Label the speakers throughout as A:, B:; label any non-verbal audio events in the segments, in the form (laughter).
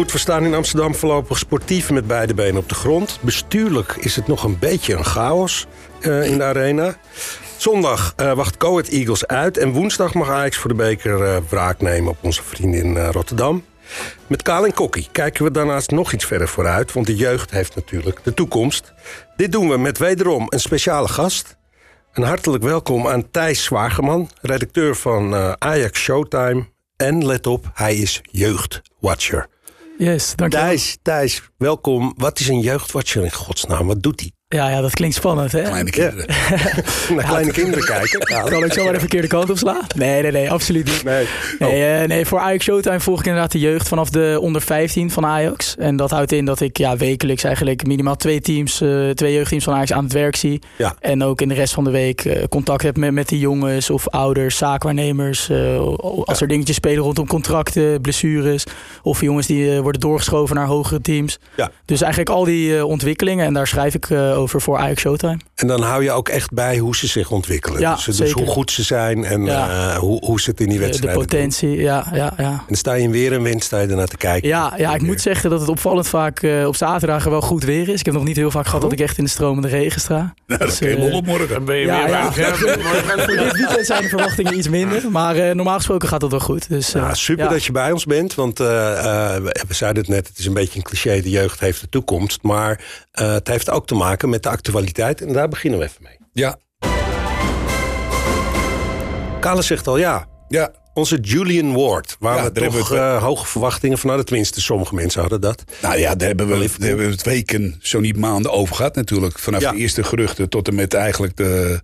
A: Goed, we staan in Amsterdam voorlopig sportief met beide benen op de grond. Bestuurlijk is het nog een beetje een chaos uh, in de arena. Zondag uh, wacht Coed Eagles uit. En woensdag mag Ajax voor de beker uh, wraak nemen op onze vrienden in Rotterdam. Met Kaal en Kokkie kijken we daarnaast nog iets verder vooruit. Want de jeugd heeft natuurlijk de toekomst. Dit doen we met wederom een speciale gast. Een hartelijk welkom aan Thijs Zwageman, redacteur van Ajax Showtime. En let op, hij is jeugdwatcher.
B: Yes, dankjewel.
A: Thijs, Thijs, welkom. Wat is een jeugdwatcher in godsnaam? Wat doet hij?
B: Ja, ja, dat klinkt spannend, hè?
C: Kleine kinderen. (laughs)
A: Naar kleine kinderen kijken.
B: kan ik zo maar de verkeerde kant op slaan? Nee, nee, nee, absoluut niet. Nee, nee, uh, nee, voor Ajax Showtime volg ik inderdaad de jeugd vanaf de onder 15 van Ajax. En dat houdt in dat ik ja, wekelijks eigenlijk minimaal twee teams, uh, twee jeugdteams van Ajax aan het werk zie. Ja. En ook in de rest van de week uh, contact heb met, met die jongens of ouders, zaakwaarnemers. als er dingetjes spelen rondom contracten, blessures. Of jongens die worden doorgeschoven naar hogere teams. Ja. Dus eigenlijk al die ontwikkelingen. En daar schrijf ik over voor Ajax Showtime.
A: En dan hou je ook echt bij hoe ze zich ontwikkelen. Ja, dus, dus hoe goed ze zijn en uh, hoe, hoe ze het in die wedstrijd
B: De potentie, ja, ja, ja. En
A: dan sta je in weer en wind sta je ernaar te kijken.
B: Ja, ja ik moet zeggen dat het opvallend vaak uh, op zaterdag wel goed weer is. Ik heb nog niet heel vaak gehad dat ik echt in de stromende regen sta. (laughs)
C: Nou, dus, dat op morgen. Dan ben je ja, weer ja. (laughs)
B: Voor dit weekend zijn de verwachtingen iets minder. Maar uh, normaal gesproken gaat het wel goed. Dus,
A: ja, super dat je bij ons bent. Want we zeiden het net, het is een beetje een cliché. De jeugd heeft de toekomst. Maar het heeft ook te maken met de actualiteit. En daar beginnen we even mee.
C: Ja.
A: Kale zegt al ja.
C: Ja.
A: Onze Julian Ward, waar ja, we toch uh, hoge verwachtingen van hadden. Tenminste, sommige mensen hadden dat.
C: Nou ja, daar hebben we, daar hebben we het weken, zo niet maanden over gehad natuurlijk. Vanaf de eerste geruchten tot en met eigenlijk de...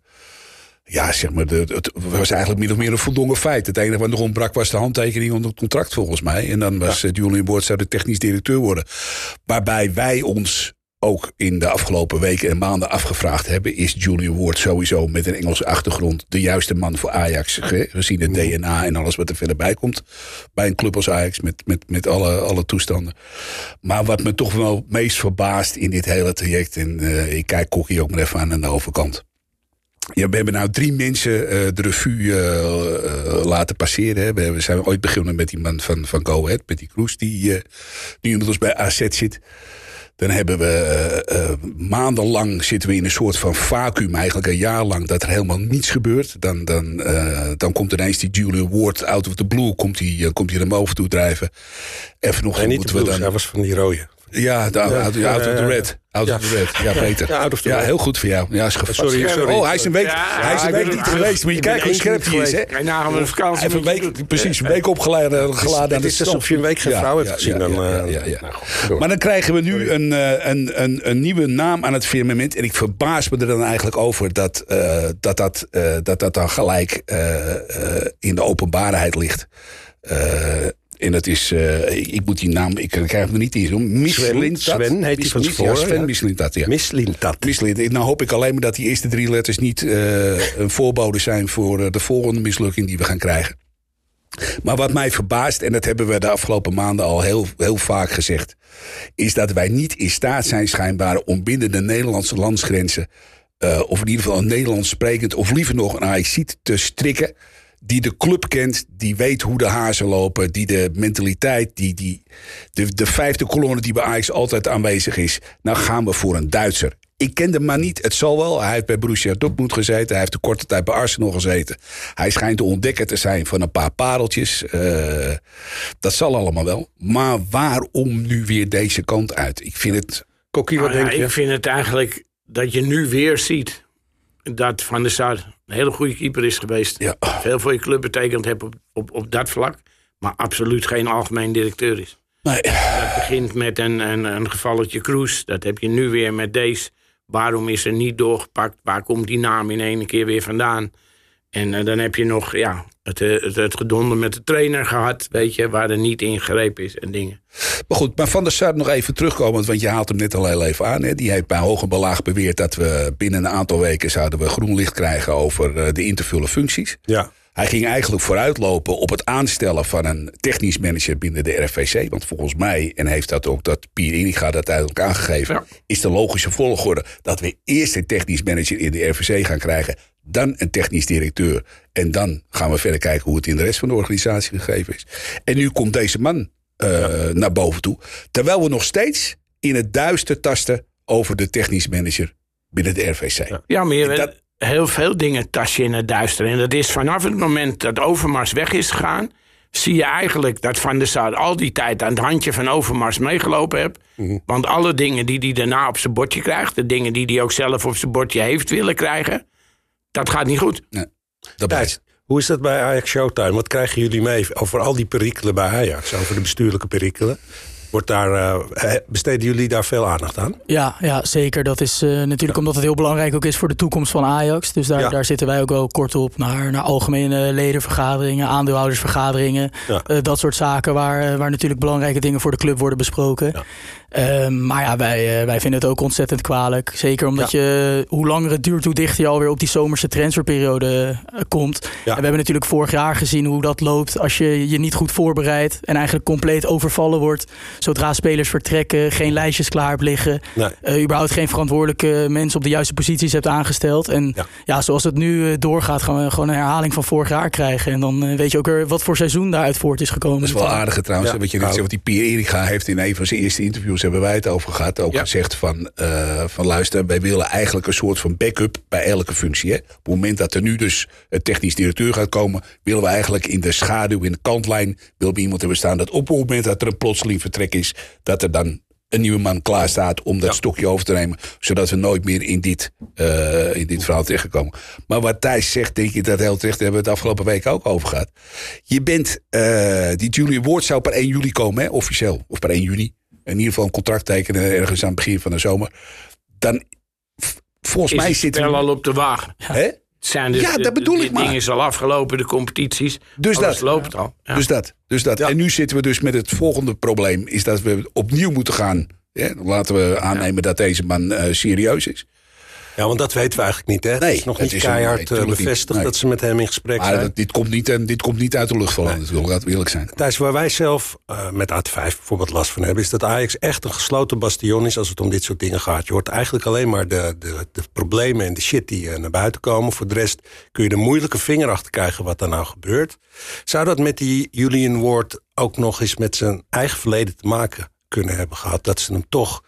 C: Ja, zeg maar, de, het was eigenlijk min of meer een voldongen feit. Het enige wat nog ontbrak was de handtekening onder het contract volgens mij. En dan was ja. Julian Ward zou de technisch directeur worden. Waarbij wij ons ook in de afgelopen weken en maanden afgevraagd hebben... is Julian Ward sowieso met een Engelse achtergrond... de juiste man voor Ajax, gezien het DNA en alles wat er verder bij komt... bij een club als Ajax met, met, met alle, alle toestanden. Maar wat me toch wel meest verbaast in dit hele traject... en uh, ik kijk Kokkie ook maar even aan aan de overkant... Ja, we hebben nou drie mensen uh, de revue uh, laten passeren. Hè. We, zijn ooit begonnen met die man van, van Go Ahead, met die Kroes, die nu inmiddels bij AZ zit. Dan hebben we uh, uh, maandenlang zitten we in een soort van vacuüm, eigenlijk een jaar lang, dat er helemaal niets gebeurt. Dan, dan, uh, dan komt ineens die Julian Ward out of the blue, komt hij komt hij naar boven toe drijven.
A: Even nog en niet we dan. Hij was van die rode.
C: Ja, de, out, of the red. Out of the red. Ja, beter. Ja, ja, heel goed voor jou. Ja, is
A: sorry, sorry.
C: Oh, hij is een week, hij is een week niet geweest. Moet je kijken hoe scherp hij is. Hè?
D: Hij na een vakantie.
C: Even een week, precies, een week opgeladen.
A: Geladen het is alsof je een week geen vrouw hebt gezien. Dan,
C: maar dan krijgen we nu een, een, een, een nieuwe naam aan het firmament. En ik verbaas me er dan eigenlijk over dat dat, dat, dat, dat dan gelijk in de openbaarheid ligt. En dat is, uh, ik moet die naam, ik krijg hem niet in.
A: Mislintat. Sven heet hij van tevoren.
C: Sven Mislintat, ja.
A: Mislintat.
C: Mislintat. Nou hoop ik alleen maar dat die eerste drie letters niet uh, (laughs) een voorbode zijn voor uh, de volgende mislukking die we gaan krijgen. Maar wat mij verbaast, en dat hebben we de afgelopen maanden al heel, heel vaak gezegd, is dat wij niet in staat zijn schijnbaar om binnen de Nederlandse landsgrenzen, of in ieder geval een Nederlands sprekend, of liever nog een AICIT te strikken die de club kent, die weet hoe de hazen lopen, die de mentaliteit, die, die, de, de vijfde kolonne die bij Ajax altijd aanwezig is. Nou gaan we voor een Duitser. Ik ken de man niet, het zal wel. Hij heeft bij Borussia Dortmund gezeten. Hij heeft de korte tijd bij Arsenal gezeten. Hij schijnt de ontdekker te zijn van een paar pareltjes. Uh, dat zal allemaal wel. Maar waarom nu weer deze kant uit? Ik vind het...
D: Kokkie, wat ah, denk je? Ik vind het eigenlijk dat je nu weer ziet dat Van der Sar een hele goede keeper is geweest. Ja. Veel voor je club betekend heeft op, op, op dat vlak. Maar absoluut geen algemeen directeur is. Nee. Dat begint met een, een, een gevalletje Kroes. Dat heb je nu weer met deze. Waarom is er niet doorgepakt? Waar komt die naam in één keer weer vandaan? En uh, dan heb je nog ja, het, eh, het, het gedonder met de trainer gehad, weet je, waar er niet ingrepen is en dingen.
C: Maar goed, maar Van der Sar nog even terugkomen, want je haalt hem net al heel even aan. Hè. Die heeft bij hoog en belaag beweerd dat we binnen een aantal weken zouden we groen licht krijgen over uh, de intervullen functies.
A: Ja.
C: Hij ging eigenlijk vooruitlopen op het aanstellen van een technisch manager binnen de RFVC. Want volgens mij, en heeft dat ook dat Pier Iniga dat uiteindelijk aangegeven, is de logische volgorde dat we eerst een technisch manager in de RVC gaan krijgen dan een technisch directeur. En dan gaan we verder kijken hoe het in de rest van de organisatie gegeven is. En nu komt deze man naar boven toe. Terwijl we nog steeds in het duister tasten over de technisch manager binnen de RVC.
D: Ja, maar heel veel dingen tas je in het duister. En dat is vanaf het moment dat Overmars weg is gegaan zie je eigenlijk dat Van der Sar al die tijd aan het handje van Overmars meegelopen hebt. Mhm. Want alle dingen die hij daarna op zijn bordje krijgt, de dingen die hij ook zelf op zijn bordje heeft willen krijgen, dat gaat niet goed. Nee,
A: dat blijft. Hoe is dat bij Ajax Showtime? Wat krijgen jullie mee over al die perikelen bij Ajax? Over de bestuurlijke perikelen? Wordt daar, uh, besteden jullie daar veel aandacht aan?
B: Ja, ja zeker. Dat is uh, natuurlijk omdat het heel belangrijk ook is voor de toekomst van Ajax. Dus daar, daar zitten wij ook wel kort op naar, naar algemene ledenvergaderingen, aandeelhoudersvergaderingen. Ja. dat soort zaken waar, waar natuurlijk belangrijke dingen voor de club worden besproken. Ehm, maar ja, wij, wij vinden het ook ontzettend kwalijk. Zeker omdat je, hoe langer het duurt, hoe dichter je alweer op die zomerse transferperiode komt. En we hebben natuurlijk vorig jaar gezien hoe dat loopt als je je niet goed voorbereidt en eigenlijk compleet overvallen wordt zodra spelers vertrekken, geen lijstjes klaar hebt liggen. Nee. Uh, überhaupt geen verantwoordelijke mensen op de juiste posities hebt aangesteld. En ja, zoals het nu uh, doorgaat, gaan we gewoon een herhaling van vorig jaar krijgen. En dan uh, weet je ook weer wat voor seizoen daaruit voort is gekomen.
C: Dat is wel aardig trouwens. Wat je net zegt, wat die Pierre Erika heeft in een van zijn eerste interviews, hebben wij het over gehad. Ook gezegd van, van luister, wij willen eigenlijk een soort van backup bij elke functie. Hè. Op het moment dat er nu dus een technisch directeur gaat komen, willen we eigenlijk in de schaduw, in de kantlijn, willen we iemand hebben staan dat op het moment dat er een plotseling vertrek is, dat er dan een nieuwe man klaar staat om dat stokje over te nemen. Zodat we nooit meer in dit, uh, in dit verhaal terechtkomen. Maar wat Thijs zegt, denk ik dat heel terecht. Daar hebben we het afgelopen week ook over gehad. Je bent, uh, die Julian Woord zou per 1 juli komen, hè, officieel. Of per 1 juni. In ieder geval een contract tekenen ergens aan het begin van de zomer. Dan, volgens
D: is
C: mij zit
D: hij al op de wagen.
C: Hè?
D: Zijn dus
C: ja, dat bedoel ik maar.
D: ding is al afgelopen, de competities. Dus dat loopt al.
C: Ja. Dus dat. Dus dat. En nu zitten we dus met het volgende probleem. Is dat we opnieuw moeten gaan. Laten we aannemen dat deze man uh, serieus is.
A: Ja, want dat weten we eigenlijk niet. Hè? Nee, het is nog niet is keihard nee, eh, bevestigd dat ze met hem in gesprek maar zijn.
C: dit, komt niet, en dit komt niet uit de lucht vallen, natuurlijk, laten we eerlijk zijn.
A: Thijs, waar wij zelf uh, met AT5 bijvoorbeeld last van hebben... is dat Ajax echt een gesloten bastion is als het om dit soort dingen gaat. Je hoort eigenlijk alleen maar de, de, de problemen en de shit die uh, naar buiten komen. Voor de rest kun je de moeilijke vinger achter krijgen wat er nou gebeurt. Zou dat met die Julian Ward ook nog eens met zijn eigen verleden te maken kunnen hebben gehad? Dat ze hem toch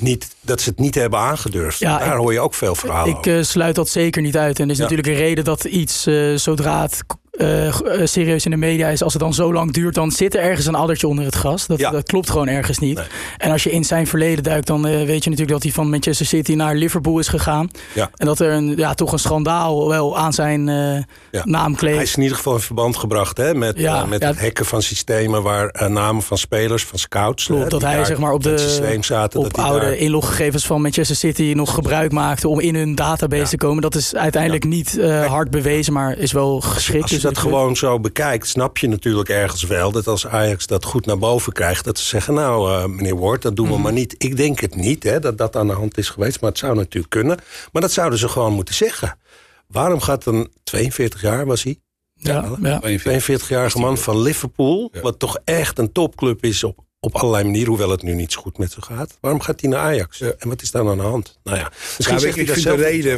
A: niet, dat ze het niet hebben aangedurfd. Ja, Daar hoor je ook veel verhalen
B: Ik uh, sluit dat zeker niet uit. En er is natuurlijk een reden dat iets, uh, zodra het uh, serieus in de media is, als het dan zo lang duurt, dan zit er ergens een addertje onder het gras. Dat, dat klopt gewoon ergens niet. En als je in zijn verleden duikt, dan uh, weet je natuurlijk dat hij van Manchester City naar Liverpool is gegaan. Ja. En dat er een, ja, toch een schandaal wel aan zijn uh, naam kleeft.
A: Hij is in ieder geval in verband gebracht hè, met, met het hacken van systemen waar namen van spelers, van scouts.
B: Klopt, dat hij zeg maar op de
A: systeem zaten,
B: op oude daar... inloggegevens van Manchester City nog gebruik maakte om in hun database te komen. Dat is uiteindelijk niet hard bewezen, maar is wel geschikt.
A: Dat gewoon zo bekijkt, snap je natuurlijk ergens wel dat als Ajax dat goed naar boven krijgt, dat ze zeggen: Nou, uh, meneer Ward, dat doen we mhm. maar niet. Ik denk het niet hè, dat dat aan de hand is geweest, maar het zou natuurlijk kunnen. Maar dat zouden ze gewoon moeten zeggen. Waarom gaat een 42 jaar was hij?
B: Ja, ja.
A: 42-jarige man van Liverpool, wat toch echt een topclub is op op allerlei manieren, hoewel het nu niet zo goed met ze gaat. Waarom gaat hij naar Ajax? En wat is daar aan de hand? Nou ja,
C: misschien ja, ik, ik vind de reden,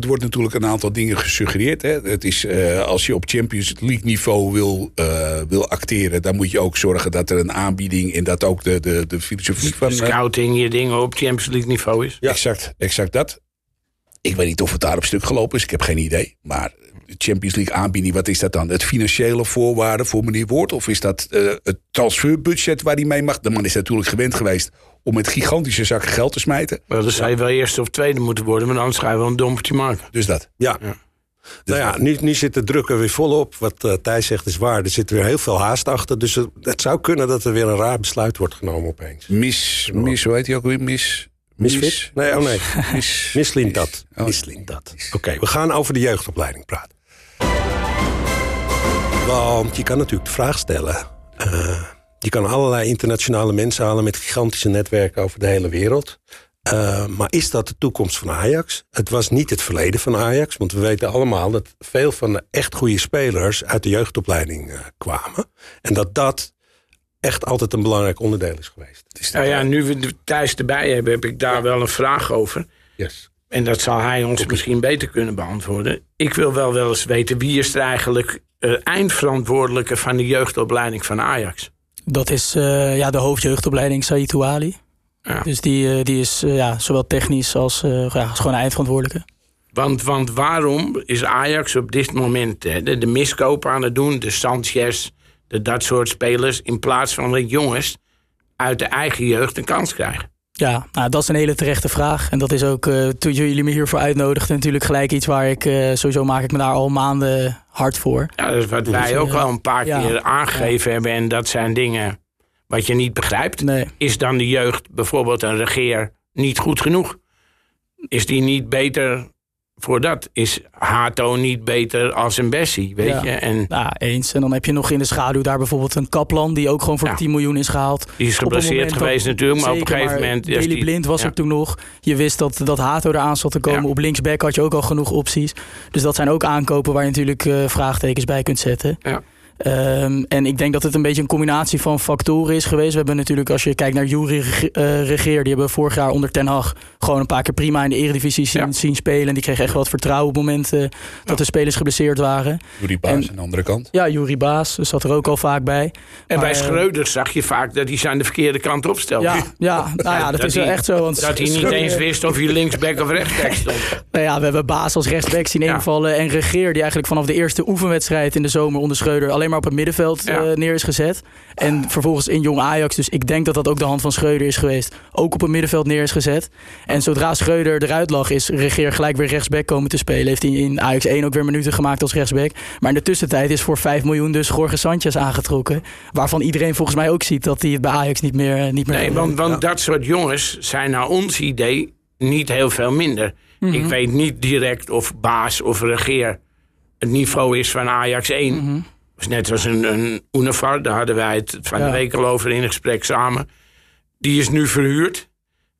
C: er wordt natuurlijk een aantal dingen gesuggereerd. Hè. Het is, uh, als je op Champions League niveau wil, uh, wil acteren, dan moet je ook zorgen dat er een aanbieding en dat ook de, de, de filosofie van...
D: Eh, Scouting, je dingen op Champions League niveau is.
C: Ja. Exact, exact dat. Ik weet niet of het daar op stuk gelopen is, ik heb geen idee. Maar Champions League aanbieding, wat is dat dan? Het financiële voorwaarde voor meneer Woord? Of is dat uh, het transferbudget waar hij mee mag? De man is natuurlijk gewend geweest om met gigantische zakken geld te smijten.
D: Maar dan zou je wel eerste of tweede moeten worden, maar anders ga je wel een dompertje maken.
C: Dus dat.
A: Ja. ja. nou ja, nu, nu zit de druk er weer volop. Wat uh, Thijs zegt is waar. Er zit weer heel veel haast achter. Dus het, het zou kunnen dat er weer een raar besluit wordt genomen opeens.
C: Mis, mis hoe heet hij ook weer? Mis...
A: Misfit? Nee, oh nee. Mis, Mislint dat. Oh. dat. Oké, we gaan over de jeugdopleiding praten. Want je kan natuurlijk de vraag stellen. Uh, je kan allerlei internationale mensen halen met gigantische netwerken over de hele wereld. Uh, maar is dat de toekomst van Ajax? Het was niet het verleden van Ajax, want we weten allemaal dat veel van de echt goede spelers uit de jeugdopleiding uh, kwamen. En dat dat echt altijd een belangrijk onderdeel is geweest.
D: Is nou ja, nu we Thijs erbij hebben, heb ik daar wel een vraag over.
A: Yes.
D: En dat zal hij ons misschien beter kunnen beantwoorden. Ik wil wel wel eens weten wie is er eigenlijk eindverantwoordelijke van de jeugdopleiding van Ajax?
B: Dat is ja, de hoofdjeugdopleiding Said Ouali. Ja. Dus die, die is ja, zowel technisch als, ja, als gewoon eindverantwoordelijke.
D: Want, want waarom is Ajax op dit moment de, de miskoop aan het doen? De Sanchez, de, dat soort spelers. In plaats van dat jongens uit de eigen jeugd een kans krijgen.
B: Ja, nou, dat is een hele terechte vraag. En dat is ook, uh, toen jullie me hiervoor uitnodigden, natuurlijk gelijk iets waar ik, uh, sowieso maak ik me daar al maanden hard voor.
D: Ja, dat is wat wij dus, ook uh, al een paar keer aangegeven hebben. En dat zijn dingen wat je niet begrijpt. Nee. Is dan de jeugd, bijvoorbeeld een regeer, niet goed genoeg? Is die niet beter voor dat is Hato niet beter als een Bessie, weet je. En,
B: nou, eens. En dan heb je nog in de schaduw daar bijvoorbeeld een Kaplan... die ook gewoon voor 10 miljoen is gehaald.
D: Die is geblesseerd geweest natuurlijk, maar op een gegeven moment...
B: Deli die, Blind was er toen nog. Je wist dat, dat Hato eraan zat te komen. Op linksback had je ook al genoeg opties. Dus dat zijn ook aankopen waar je natuurlijk uh, vraagtekens bij kunt zetten. Ja. Um, en ik denk dat het een beetje een combinatie van factoren is geweest. We hebben natuurlijk, als je kijkt naar Jury uh, Regeer... die hebben vorig jaar onder Ten Hag gewoon een paar keer prima in de Eredivisie zien, zien spelen. En die kregen echt wat vertrouwen op het moment uh, dat de spelers geblesseerd waren.
C: Jury Baas en, aan de andere kant.
B: Ja, Jury Baas zat er ook al vaak bij.
D: En maar, bij eh, Schreuder zag je vaak dat hij ze aan de verkeerde kant opstelde.
B: Ja, ja, nou ja dat, is wel echt zo. Want
D: dat hij niet eens wist of hij linksback of rechtsback stond. (laughs)
B: nou ja, we hebben Baas als rechtsback zien invallen. En Regeer die eigenlijk vanaf de eerste oefenwedstrijd in de zomer onder Schreuder... alleen maar op het middenveld ja. uh, neer is gezet. En vervolgens in jong Ajax. Dus ik denk dat dat ook de hand van Schreuder is geweest. Ook op het middenveld neer is gezet. En zodra Schreuder eruit lag, is Regeer gelijk weer rechtsback komen te spelen. Heeft hij in Ajax 1 ook weer minuten gemaakt als rechtsback. Maar in de tussentijd is voor 5 miljoen dus Jorge Sanchez aangetrokken. Waarvan iedereen volgens mij ook ziet dat hij het bij Ajax niet meer niet meer
D: Nee, want, want dat soort jongens zijn naar ons idee niet heel veel minder. Mm -hmm. Ik weet niet direct of baas of regeer het niveau is van Ajax 1. Mm -hmm was net als een, een Unifar, daar hadden wij het van de week al over in een gesprek samen. Die is nu verhuurd.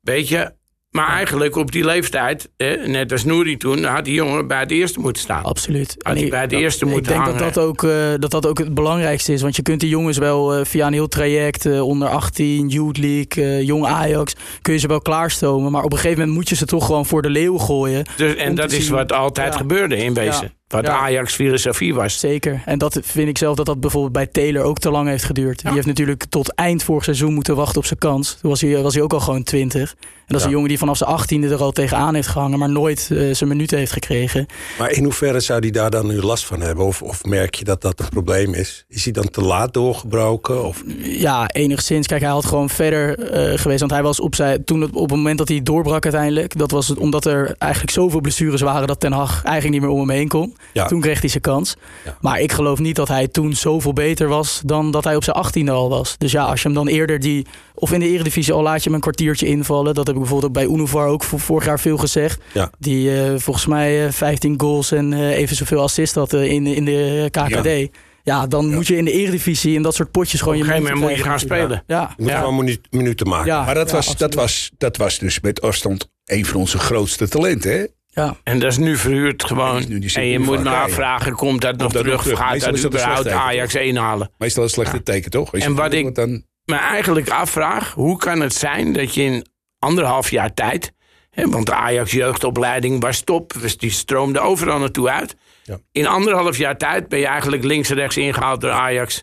D: Weet je, maar eigenlijk op die leeftijd, net als Nouri toen, had die jongen bij het eerste moeten staan.
B: Absoluut.
D: Had hij bij het eerste
B: ik
D: moeten
B: Ik denk dat dat, ook, uh, dat dat ook het belangrijkste is. Want je kunt die jongens wel uh, via een heel traject, uh, onder 18, Youth League, jong Ajax, kun je ze wel klaarstomen. Maar op een gegeven moment moet je ze toch gewoon voor de leeuw gooien.
D: Dus, en dat is zien. wat altijd ja. gebeurde in wezen. Ja. Wat ja. Ajax filosofie was.
B: Zeker. En dat vind ik zelf dat dat bijvoorbeeld bij Taylor ook te lang heeft geduurd. Ja. Die heeft natuurlijk tot eind vorig seizoen moeten wachten op zijn kans. Toen was hij, was hij ook al gewoon 20. En dat is ja. een jongen die vanaf zijn achttiende er al tegenaan heeft gehangen... maar nooit uh, zijn minuten heeft gekregen.
A: Maar in hoeverre zou hij daar dan nu last van hebben? Of, of merk je dat dat een probleem is? Is hij dan te laat doorgebroken? Of?
B: Ja, enigszins. Kijk, hij had gewoon verder uh, geweest. Want hij was op, zijn, toen het, op het moment dat hij doorbrak uiteindelijk... dat was het omdat er eigenlijk zoveel blessures waren... dat Ten Hag eigenlijk niet meer om hem heen kon. Ja. Toen kreeg hij zijn kans. Ja. Maar ik geloof niet dat hij toen zoveel beter was... dan dat hij op zijn achttiende al was. Dus ja, als je hem dan eerder die... of in de Eredivisie al laat je hem een kwartiertje invallen... dat heb ik bijvoorbeeld bij Unovar ook vorig jaar veel gezegd.
A: Ja.
B: Die uh, volgens mij uh, 15 goals en uh, even zoveel assist had in, in de KKD. Ja. Ja, dan ja. moet je in de eredivisie in dat soort potjes gewoon
D: Op
B: je
D: moment moet je gaan spelen.
B: Ja.
A: Je moet
B: ja.
A: gewoon minuten maken.
C: Ja, maar dat, was, dat, was, dat was dus met afstand een van onze grootste talenten, hè?
B: Ja.
D: En dat is nu verhuurd gewoon. Nu en je moet navragen, komt dat nog
C: dat
D: terug?
C: terug?
D: Gaat
C: Meestal
D: dat
C: is
D: überhaupt Ajax 1 halen?
C: Meestal een slechte teken, toch? Als
D: En
C: je
D: wat ik-
C: dan,
D: me eigenlijk afvraag, hoe kan het zijn dat je in anderhalf jaar tijd... Hè, want de Ajax-jeugdopleiding was top, dus die stroomde overal naartoe uit.
A: Ja.
D: In anderhalf jaar tijd ben je eigenlijk links en rechts ingehaald door Ajax...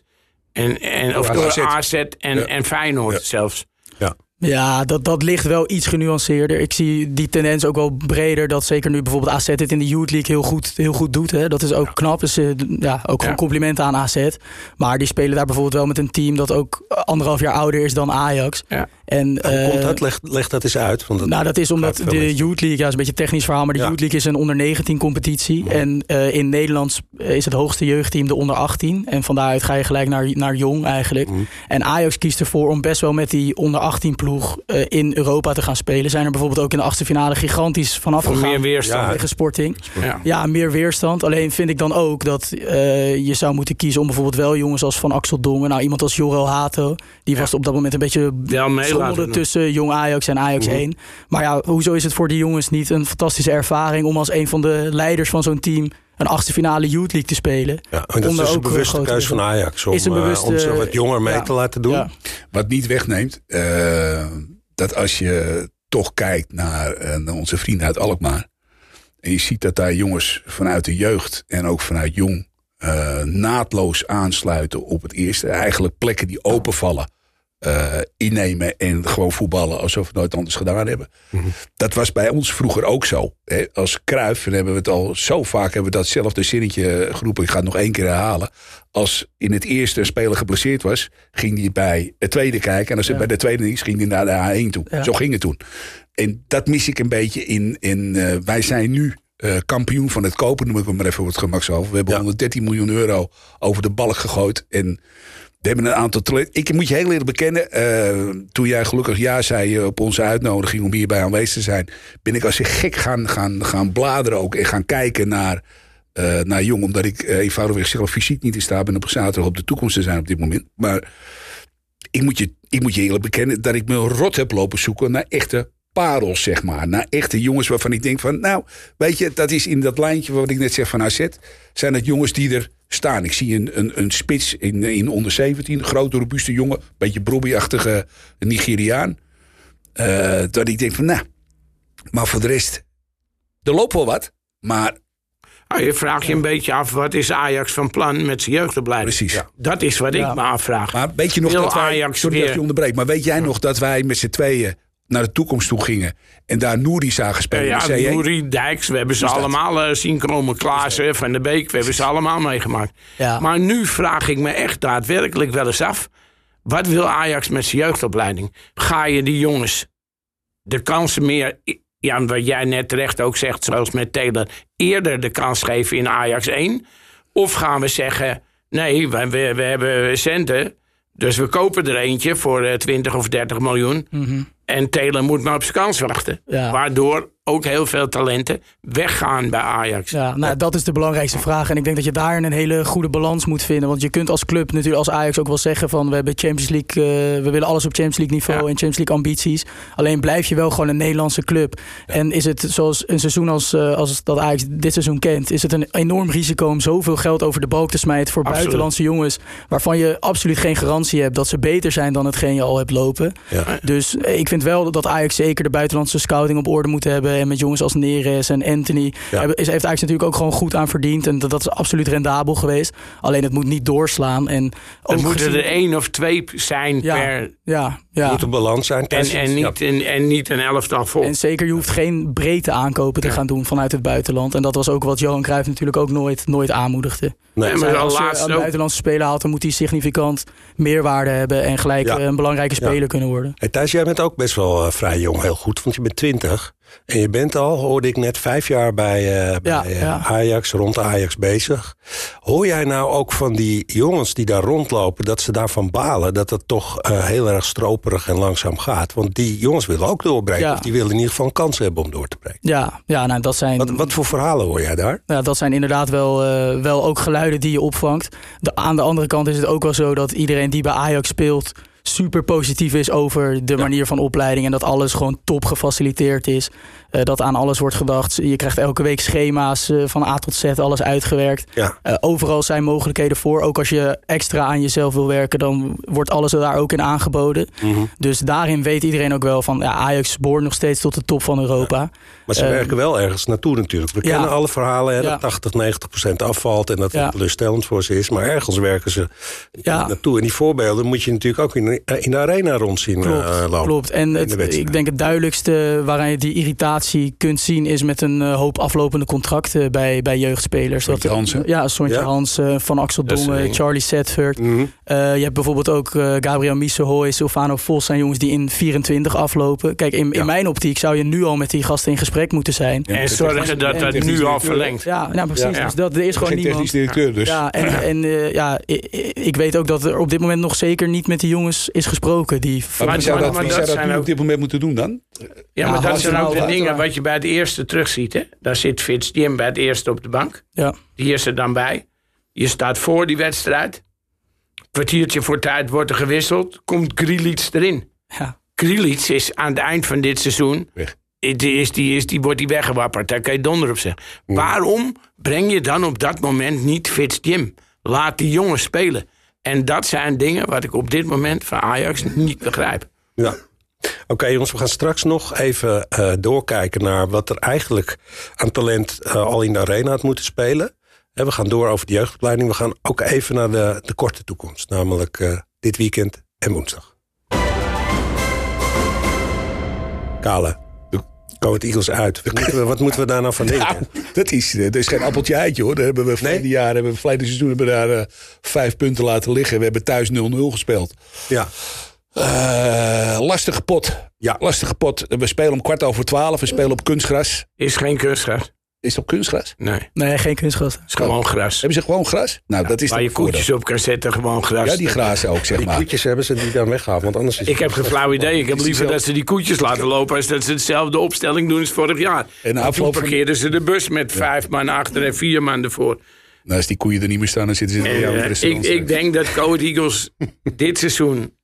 D: En, en, of
C: Door
D: door
C: AZ.
D: AZ en,
C: Ja.
D: en Feyenoord
C: Ja.
D: zelfs.
B: Ja, dat, dat ligt wel iets genuanceerder. Ik zie die tendens ook wel breder. Dat zeker nu bijvoorbeeld AZ het in de Youth League heel goed, heel goed doet. Hè. Dat is ook knap. Dus eh, ja, ook gewoon
D: Ja.
B: complimenten aan AZ. Maar die spelen daar bijvoorbeeld wel met een team dat ook anderhalf jaar ouder is dan Ajax.
D: Ja.
B: En,
A: Hoe
B: eh,
A: komt dat? Leg, leg dat eens uit. Want dat,
B: nou, dat is omdat de. Youth League, ja, is een beetje een technisch verhaal, maar de
A: Ja.
B: Youth League is een onder 19 competitie. En eh, in Nederland is het hoogste jeugdteam de onder 18. En van daaruit ga je gelijk naar, naar jong eigenlijk.
A: Mhm.
B: En Ajax kiest ervoor om best wel met die onder 18 ploeg eh, in Europa te gaan spelen. Zijn er bijvoorbeeld ook in de achtste finale gigantisch vanaf gegaan.
D: meer weerstand.
A: Ja.
B: Tegen Sporting.
D: Ja.
B: Ja, meer weerstand. Alleen vind ik dan ook dat eh, je zou moeten kiezen om bijvoorbeeld wel jongens als Van Axel Dongen. Nou, iemand als Jorel Hato. Die was op dat moment een beetje schommelde tussen jong Ajax en Ajax
A: Mhm.
B: 1. Maar ja, hoezo is het voor die jongens niet een fantastische ervaring om als een van de leiders van zo'n team een achtste finale Youth League te spelen?
A: Ja, en dat is een
B: eh,
A: bewuste keuze van. Ajax. Om,
B: Is een
A: eh,
B: bewuste-
A: om ze wat jonger mee
B: ja.
A: te laten doen.
B: Ja.
C: wat niet wegneemt, eh, dat als je toch kijkt naar, eh, naar onze vrienden uit Alkmaar. En je ziet dat daar jongens vanuit de jeugd en ook vanuit jong uh, naadloos aansluiten op het eerste. Eigenlijk plekken die openvallen. Uh, innemen en gewoon voetballen alsof we het nooit anders gedaan hebben. Mhm. Dat was bij ons vroeger ook zo. Hè. Als Kruif, en hebben we het al zo vaak hebben we datzelfde zinnetje geroepen. Ik ga het nog één keer herhalen. Als in het eerste een speler geblesseerd was, ging hij bij het tweede kijken. En als het bij de tweede niet ging hij naar de A1 toe. Zo ging het toen. En dat mis ik een beetje in. in uh, wij zijn nu uh, kampioen van het kopen, noem ik het maar even wat gemakshalve. We hebben 113 miljoen euro over de balk gegooid. En we hebben een aantal. Ik moet je heel eerlijk bekennen. Uh, toen jij gelukkig ja zei op onze uitnodiging om hierbij aanwezig te zijn. Ben ik als ik gek gaan, gaan, gaan bladeren ook. En gaan kijken naar, uh, naar Jong. Omdat ik uh, eenvoudigweg zelf fysiek niet in staat ben op zaterdag op de toekomst te zijn op dit moment. Maar ik moet je, ik moet je eerlijk bekennen dat ik me rot heb lopen zoeken naar echte parels, zeg maar. Naar echte jongens waarvan ik denk van... nou, weet je, dat is in dat lijntje wat ik net zeg van AZ... zijn het jongens die er staan. Ik zie een, een, een spits in, in onder 17. Een grote, robuuste jongen. Beetje Brobby-achtige Nigeriaan. Uh, dat ik denk van, nou... Maar voor de rest... Er loopt wel wat, maar...
D: Ah, je vraagt je een beetje af, wat is Ajax van plan met zijn jeugdopleiding?
C: Precies. Ja.
D: Dat is wat ik me afvraag.
C: Maar weet je nog dat wij, Ajax sorry weer... dat je onderbreekt, maar weet jij nog dat wij met z'n tweeën naar de toekomst toe gingen. En daar Nouri zagen spelen.
D: Ja, ja Nouri, Dijks, we hebben ze allemaal uh, zien komen. Klaassen, Van de Beek, we hebben ze allemaal meegemaakt. Ja. Maar nu vraag ik me echt daadwerkelijk wel eens af. Wat wil Ajax met zijn jeugdopleiding? Ga je die jongens de kansen meer... Ja, wat jij net terecht ook zegt, zoals met Taylor... eerder de kans geven in Ajax 1? Of gaan we zeggen... nee, we, we, we hebben centen... Dus we kopen er eentje voor 20 eh, of 30 miljoen. Mm En Taylor moet maar op zijn kans wachten. Waardoor ook heel veel talenten weggaan bij Ajax.
B: Ja, nou, dat is de belangrijkste vraag. En ik denk dat je daar een hele goede balans moet vinden. Want je kunt als club natuurlijk als Ajax ook wel zeggen van... we hebben Champions League, uh, we willen alles op Champions League niveau en Champions League ambities. Alleen blijf je wel gewoon een Nederlandse club. En is het zoals een seizoen als, uh, als dat Ajax dit seizoen kent... is het een enorm risico om zoveel geld over de balk te smijten... voor buitenlandse jongens waarvan je absoluut geen garantie hebt... dat ze beter zijn dan hetgeen je al hebt lopen. Dus eh, ik vind wel dat Ajax zeker de buitenlandse scouting op orde moet hebben en met jongens als Neres en Anthony. Ja. Heeft Ajax natuurlijk ook gewoon goed aan verdiend. En dat, dat is absoluut rendabel geweest. Alleen het moet niet doorslaan. En
D: ook moeten er één of twee zijn per...
B: Ja, ja.
A: Moet een balans zijn.
D: En, en, niet, en, en niet een elftal vol.
B: En zeker, je hoeft geen breedte aankopen te gaan doen vanuit het buitenland. En dat was ook wat Johan Cruijff natuurlijk ook nooit, nooit aanmoedigde.
D: Nee, maar
B: als je een buitenlandse speler haalt, dan moet hij significant meerwaarde hebben en gelijk een belangrijke speler kunnen worden.
A: Hey, Thijs, jij bent ook best wel uh, vrij jong, heel goed, want je bent 20. En je bent al, hoorde ik net, vijf jaar bij, uh, bij uh, Ajax, rond Ajax bezig. Hoor jij nou ook van die jongens die daar rondlopen, dat ze daarvan balen, dat het toch uh, heel erg stroperig en langzaam gaat? Want die jongens willen ook doorbreken, of die willen in ieder geval een kans hebben om door te breken.
B: Ja, ja nou dat zijn...
A: Wat, wat voor verhalen hoor jij daar?
B: Ja, dat zijn inderdaad wel, wel ook geluiden die je opvangt. De, aan de andere kant is het ook wel zo dat iedereen die bij Ajax speelt super positief is over de manier van opleiding. En dat alles gewoon top gefaciliteerd is. Uh, dat aan alles wordt gedacht. Je krijgt elke week schema's uh, van A tot Z, alles uitgewerkt. Ja. Uh, overal zijn mogelijkheden voor. Ook als je extra aan jezelf wil werken, dan wordt alles er daar ook in aangeboden. Mm -hmm. Dus daarin weet iedereen ook wel van ja, Ajax behoort nog steeds tot de top van Europa. Ja.
A: Maar ze werken wel ergens naartoe natuurlijk. We kennen alle verhalen hè, dat 80, 90 procent afvalt en dat het teleurstellend voor ze is. Maar ergens werken ze naartoe. En die voorbeelden moet je natuurlijk ook in, in de arena rondzien
B: klopt,
A: lopen.
B: Klopt. En het, ik denk het duidelijkste waaraan je die irritatie kunt zien is met een uh, hoop aflopende contracten bij, bij jeugdspelers.
C: Sontje Hansen.
B: Ja, Sontje ja. Hansen, Van Axel Dongen, Charlie Setford. Mm -hmm. uh, je hebt bijvoorbeeld ook uh, Gabriel Missehoy, Silvano Vos zijn jongens die in 24 aflopen. Kijk, in, ja. in mijn optiek zou je nu al met die gasten in gesprek moeten zijn.
D: Ja, en zorgen dat dat nu al verlengt.
B: Ja, nou, precies. Dus dat, er is gewoon
C: Geen
B: niemand.
C: directeur dus.
B: Ja, en, en ja, ik, ik, weet ook dat er op dit moment nog zeker niet met die jongens is gesproken. Die
C: maar, maar, zou dat, maar, zou dat, dat nu op dit moment moeten doen dan?
D: Ja, maar dat zijn ook de dingen wat je bij het eerste terugziet. Hè? Daar zit Fitz Jim bij het eerste op de bank. Ja. Die is er dan bij. Je staat voor die wedstrijd. Kwartiertje voor tijd wordt er gewisseld. Komt Grilic erin. Ja. Grilic is aan het eind van dit seizoen... Weg. Die, is, die, is, die wordt die weggewapperd. Daar kan je donder op zeggen. Waarom breng je dan op dat moment niet Fitz Jim? Laat die jongens spelen. En dat zijn dingen wat ik op dit moment van Ajax niet begrijp.
A: Ja. Oké jongens, we gaan straks nog even uh, doorkijken naar wat er eigenlijk aan talent uh, al in de arena had moeten spelen. We gaan door over de jeugdopleiding. We gaan ook even naar de, de korte toekomst. Namelijk uh, dit weekend en woensdag. Kale. Coat Eagles uit. Wat moeten, we, wat moeten we daar nou van denken?
C: Nou, dat, is, dat is geen appeltje eitje hoor. Daar hebben we verleden nee? jaar, hebben we verleden seizoen hebben we daar uh, vijf punten laten liggen. We hebben thuis 0-0 gespeeld.
A: Ja.
C: Uh, lastige pot.
A: Ja.
C: Lastige pot. We spelen om kwart over twaalf. We spelen op kunstgras.
D: Is geen kunstgras.
C: Is het op kunstgras?
D: Nee.
B: Nee, geen kunstgras.
D: Het is gewoon gras.
C: Hebben ze gewoon gras? Nou,
D: ja,
C: dat is
D: waar je koetjes op kan zetten, gewoon gras.
C: Ja, die grazen ook, zeg
A: die
C: maar.
A: Die koetjes hebben ze die dan weggehaald, want anders is
D: Ik heb geen flauw idee. Ik heb liever dat ze die koetjes laten lopen... als dat ze hetzelfde opstelling doen als vorig jaar.
C: En
D: afloop parkeerden ze de bus met vijf man achter en vier man ervoor.
C: Nou, als die koeien er niet meer staan, dan zitten ze in
D: de uh, ik, ik denk dat Coat Eagles dit seizoen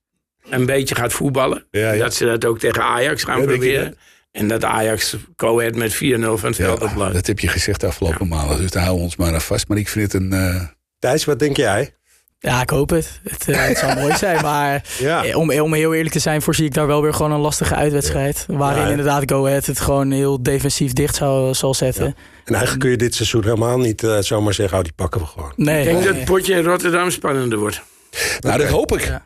D: een beetje gaat voetballen.
C: Ja, ja.
D: Dat ze dat ook tegen Ajax gaan
C: Ja,
D: proberen. En dat Ajax Coët met 4-0 van het veld
C: dat heb je gezegd de afgelopen maanden. Dus daar houden we ons maar aan vast. Maar ik vind het een... eh,
A: Thijs, wat denk jij?
B: Ja, ik hoop het. Het, het zou mooi zijn. Maar (laughs)
A: Ja.
B: eh, om, om heel eerlijk te zijn, voorzie ik daar wel weer gewoon een lastige uitwedstrijd. Waarin
A: Ja,
B: inderdaad Go Ahead het gewoon heel defensief dicht zou, zal zetten.
A: En eigenlijk kun je dit seizoen helemaal niet zomaar zeggen... oh, die pakken we gewoon.
B: Nee.
D: Ik denk
B: nee.
D: dat het potje in Rotterdam spannender wordt.
C: Nou, dat hoop ik.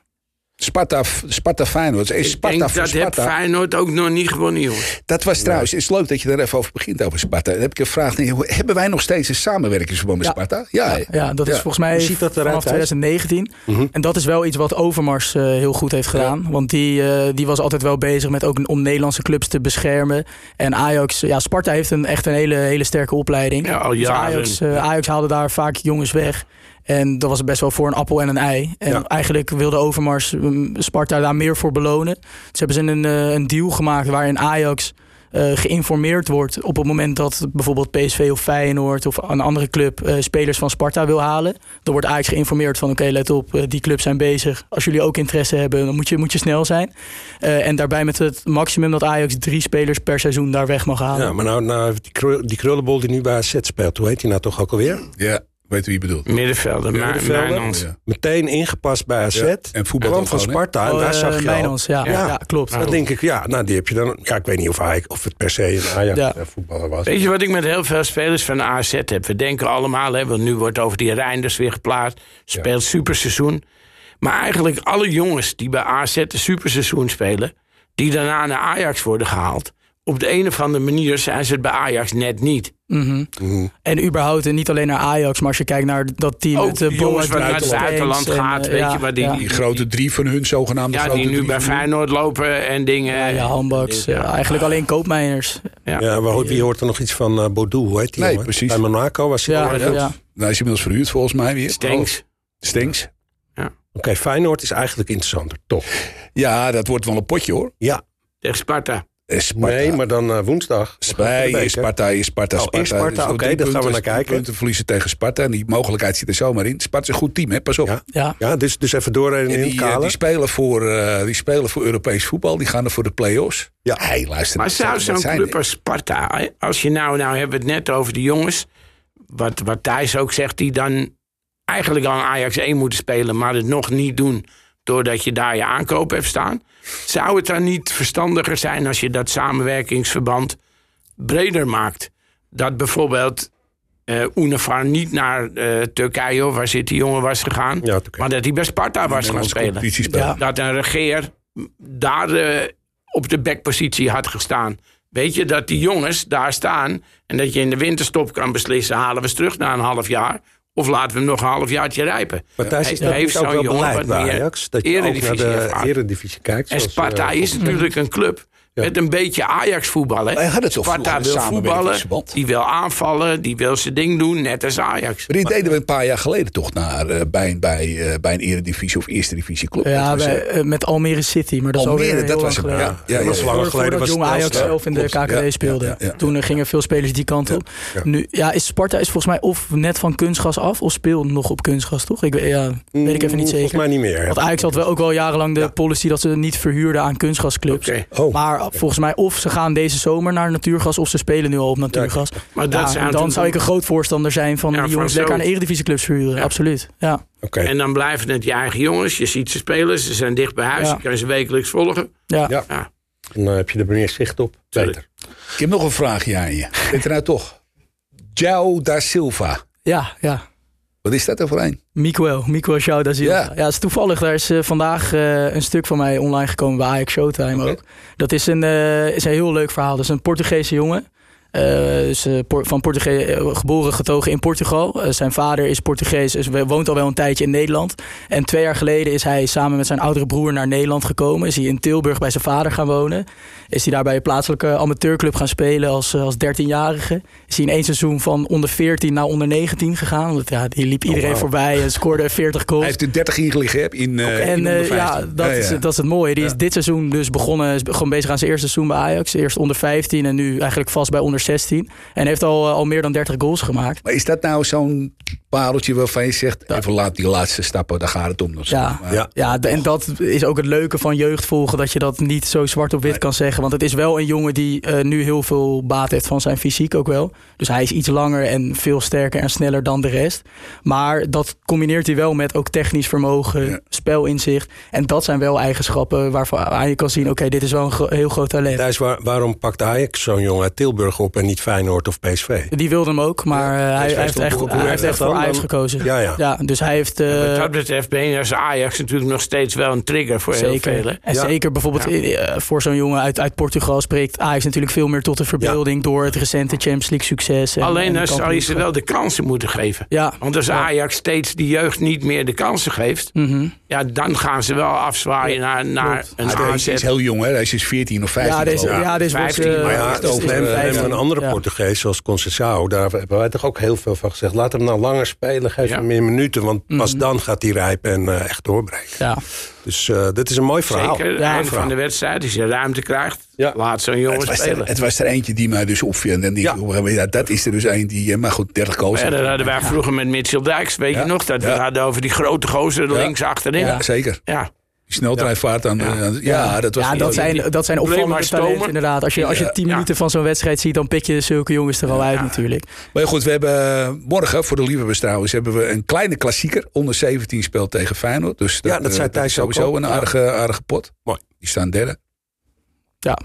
C: Sparta, Sparta Feyenoord. Is
D: Ik
C: Sparta
D: denk dat heb
C: Sparta.
D: Feyenoord ook nog niet gewonnen, jongens.
C: Dat was trouwens, het is leuk dat je daar even over begint over Sparta. Dan heb ik een vraag. Hebben wij nog steeds een samenwerkingsverband met
B: Ja.
C: Sparta? Ja?
B: Ja, dat is volgens mij
A: ziet dat
B: vanaf
A: Thijs?
B: 2019.
A: Mhm.
B: En dat is wel iets wat Overmars eh, heel goed heeft gedaan. Want die, eh, die was altijd wel bezig met ook om Nederlandse clubs te beschermen. En Ajax, ja, Sparta heeft een, echt een hele, hele sterke opleiding.
D: Ja, al
B: Dus. Ajax, eh, Ajax haalde daar vaak jongens weg. En dat was best wel voor een appel en een ei. En
A: Ja.
B: eigenlijk wilde Overmars mm, Sparta daar meer voor belonen. Dus hebben ze een, eh, een deal gemaakt waarin Ajax eh, geïnformeerd wordt op het moment dat bijvoorbeeld PSV of Feyenoord of een andere club eh, spelers van Sparta wil halen. Dan wordt Ajax geïnformeerd van oké, let op, die clubs zijn bezig. Als jullie ook interesse hebben, dan moet je, moet je snel zijn. Eh, en daarbij met het maximum dat Ajax drie spelers per seizoen daar weg mag halen.
A: Ja, maar nou, nou die, krul- die krullenbol die nu bij AZ speelt... hoe heet die nou toch ook alweer?
C: Ja, weet wie je bedoelt.
D: Mijnans.
C: Ja.
A: Meteen ingepast bij AZ.
C: Ja, en voetbal
A: kwam van? Sparta en
B: Oh,
A: daar
B: eh,
A: zag je al...
B: Mijnans, ja,
A: Ja.
B: ja. klopt.
A: Dan denk ik, ja, nou die heb je dan... Ja, ik weet niet of, hij, of het per se een Ajax
B: Ja.
A: eh, voetballer was.
D: Weet je wat ik met heel veel spelers van de AZ heb? We denken allemaal, hè, want nu wordt over die Reinders weer geplaatst. Speelt superseizoen. Maar eigenlijk alle jongens die bij AZ een superseizoen spelen... die daarna naar Ajax worden gehaald... op de een of andere manier zijn ze het bij Ajax net niet.
B: Mhm. En überhaupt, en niet alleen naar Ajax, maar als je kijkt naar dat team
D: Ook
B: met de
D: jongens wat het buitenland
B: en,
D: gaat,
B: eh,
D: weet
B: ja,
D: je, waar die-
B: ja.
C: Die grote drie van hun, zogenaamde
D: Ja,
C: grote
D: die nu bij. Feyenoord lopen en dingen.
B: Ja, ja, handbaks.
D: Ja.
B: eh, eigenlijk alleen koopmijners.
D: Ja.
A: Ja, maar wie hoort er nog iets van eh Bodou? Hoe heet die
C: Nee,
A: jongen?
C: precies.
A: Bij Monaco was hij
B: Ja,
A: al
B: ja, ja.
C: Nou, is inmiddels verhuurd volgens mij weer.
D: Stenks.
C: Stinks.
A: Oké, Feyenoord is eigenlijk interessanter, toch?
C: Ja, dat wordt wel een potje hoor.
A: Ja,
D: Tegen Sparta.
C: Eh, Sparta.
A: nee, maar dan eh, woensdag.
C: Spij, is Sparta, is Sparta,
A: Oh,
C: Sparta.
A: Sparta,
C: Dus nog
A: oké, daar gaan we
C: punten,
A: naar
C: drie
A: kijken.
C: punten verliezen tegen Sparta. En die mogelijkheid zit er zomaar in. Sparta is een goed team, hè? pas op.
A: Ja.
B: Ja.
A: Ja, dus, dus even doorrijden
C: En
A: in
C: die,
A: kale.
C: die, spelen voor, eh, die spelen voor Europees voetbal. Die gaan er voor de play-offs.
A: Ja.
C: Hey, luister.
D: Maar zou
C: zijn-
D: zo'n club als Sparta, als je nou, nou hebben we het net over de jongens, wat, wat Thijs ook zegt, die dan eigenlijk al Ajax 1 moeten spelen, maar het nog niet doen doordat je daar je aankoop hebt staan. Zou het dan niet verstandiger zijn als je dat samenwerkingsverband breder maakt? Dat bijvoorbeeld eh Unifar niet naar eh, Turkije, of waar zit die jongen, was gegaan,
A: Ja,
D: maar dat hij bij Sparta was gaan spelen.
B: Ja.
D: dat een regeer daar eh, op de backpositie had gestaan. Weet je, dat die jongens daar staan en dat je in de winterstop kan beslissen: halen we ze terug na een half jaar of laten we hem nog een half jaartje rijpen.
A: Maar Thijs, is dat ook wel beleid bij
D: meer
A: Ajax? Dat je ook naar de eredivisie kijkt.
D: En Sparta
A: eh,
D: is natuurlijk een club met een beetje Ajax voetballen.
C: Wij hadden het zo
D: Sparta wil voetballen, die wil aanvallen, die wil zijn ding doen, net als Ajax.
C: Maar dit deden we een paar jaar geleden toch naar, eh, bij, bij, eh, bij een eredivisie of eerste divisie club.
B: Ja,
C: Dat was,
B: bij,
C: eh,
B: met Almere City. Maar dat
C: Almere,
B: alweer
C: dat was
B: lang
C: hem,
B: geleden.
C: ja. Ja, ja,
A: was langer geleden.
B: Voordat
A: was
B: jong Ajax zelf in de. KKD
C: Ja,
B: speelde.
C: ja, ja, ja.
B: Toen gingen veel spelers die kant op.
A: ja.
B: Nu, ja, is Sparta is volgens mij of net van kunstgas af of speelt nog op kunstgas, toch? Ik, weet- ja, weet ik even niet
A: Mm, Volgens
B: zeker.
A: mij niet meer.
B: Want Ajax had wel ook wel jarenlang de policy dat ze niet verhuurden aan kunstgasclubs.
D: Oké.
A: Oh.
B: Maar volgens mij of ze gaan deze zomer naar natuurgas of ze spelen nu al op natuurgas.
D: Maar dat
B: Ja, dan zou ik een groot voorstander zijn van
D: Ja,
B: die jongens lekker aan eredivisieclubs verhuren.
D: Ja.
B: Absoluut. Ja.
A: Oké.
D: En dan blijven het je eigen jongens. Je ziet ze spelen, ze zijn dicht bij huis.
B: Ja.
D: Je kan ze wekelijks volgen.
B: Ja.
A: Ja.
D: Ja.
A: Dan eh, heb je er meer zicht op. Beter.
C: Ik heb nog een vraagje aan je. Weet er nou toch? João da Silva.
B: Ja, ja.
C: Wat is dat er voor een?
B: Da Silva. Ja. ja, is toevallig. Daar is uh, vandaag uh, een stuk van mij online gekomen bij Ajax Showtime okay. ook. Dat is een, uh, is een heel leuk verhaal. Dat is een Portugese jongen. Uh, van Portugees, geboren getogen in Portugal. Uh, zijn vader is Portugees, dus woont al wel een tijdje in Nederland. En twee jaar geleden is hij samen met zijn oudere broer naar Nederland gekomen. Is hij in Tilburg bij zijn vader gaan wonen. Is hij daar bij een plaatselijke amateurclub gaan spelen als, als 13-jarige. Is hij in één seizoen van onder 14 naar onder 19 gegaan. Want ja, die liep iedereen oh, wow. voorbij en scoorde (laughs) 40 goals.
C: Hij heeft er 30 ingelegen in, uh,
B: en,
C: in
B: ja, dat, ja, Is, dat is het mooie. Die ja. is dit seizoen dus begonnen, is gewoon bezig aan zijn eerste seizoen bij Ajax. Eerst onder 15 en nu eigenlijk vast bij onder 16. En heeft al, al meer dan 30 goals gemaakt.
C: Maar is dat nou zo'n pareltje waarvan je zegt... even laat die laatste stappen, daar gaat het om. Dus
B: ja, ja. ja, en dat is ook het leuke van jeugd volgen... dat je dat niet zo zwart op wit nee. kan zeggen. Want het is wel een jongen die uh, nu heel veel baat heeft van zijn fysiek ook wel. Dus hij is iets langer en veel sterker en sneller dan de rest. Maar dat combineert hij wel met ook technisch vermogen, ja. spelinzicht. En dat zijn wel eigenschappen waarvan je kan zien... oké, okay, dit is wel een heel groot talent.
A: Thijs, waar, waarom pakt Ajax zo'n jongen uit Tilburg op en niet Feyenoord of PSV?
B: Die wilde hem ook, maar ja, hij, hij, heeft echt, hij heeft echt voor Ajax gekozen.
A: Ja, ja.
B: ja dus hij heeft... Uh,
D: ja, wat dat betreft ben je als Ajax natuurlijk nog steeds wel een trigger voor
B: zeker.
D: heel veel.
B: En ja. zeker bijvoorbeeld uh, voor zo'n jongen uit, uit Portugal spreekt Ajax natuurlijk veel meer tot de verbeelding... door het recente Champions League succes. En,
D: Alleen dan
B: en
D: zou je ze wel de kansen moeten geven.
B: Ja.
D: Want als Ajax steeds die jeugd niet meer de kansen geeft...
B: Mm -hmm.
D: ja, dan gaan ze wel afzwaaien naar, naar een
C: Hij is heel jong, hè? Hij is 14 of 15.
B: Ja, deze, ja, deze
D: 15.
B: Was, uh,
A: maar ja, een andere Portugees zoals Conceição. Daar hebben wij toch ook heel veel van gezegd. Laat hem nou langer spelen, geef hem meer minuten. Want pas mm. dan gaat hij rijpen en uh, echt doorbreken.
B: Ja.
A: Dus uh, dit is een mooi verhaal.
D: Zeker,
A: ja,
D: einde van de wedstrijd, als je ruimte krijgt, ja. laat zo'n jongen
C: het
D: spelen.
C: Er, het was er eentje die mij dus opviel. En ik, ja. dat is er dus een die, maar goed, 30 goals.
D: Ja, dat hadden wij vroeger met Mitchell Dijks, weet je nog? Dat we hadden over die grote gozer links achterin.
C: Ja, zeker.
D: Ja.
C: Die sneltreinvaart aan. Ja, ja, ja, dat, was
B: ja dat, zijn, dat zijn opvallende talenten inderdaad. Als je, als je tien minuten van zo'n wedstrijd ziet, dan pik je zulke jongens er al uit natuurlijk.
C: Maar goed, we hebben morgen voor de liefhebbers trouwens hebben we een kleine klassieker. Onder 17 speelt tegen Feyenoord. Dus
A: dat, ja, dat zijn Thijs
C: sowieso ook. een aardige, aardige pot.
A: Mooi.
C: Die staan derde.
B: Ja.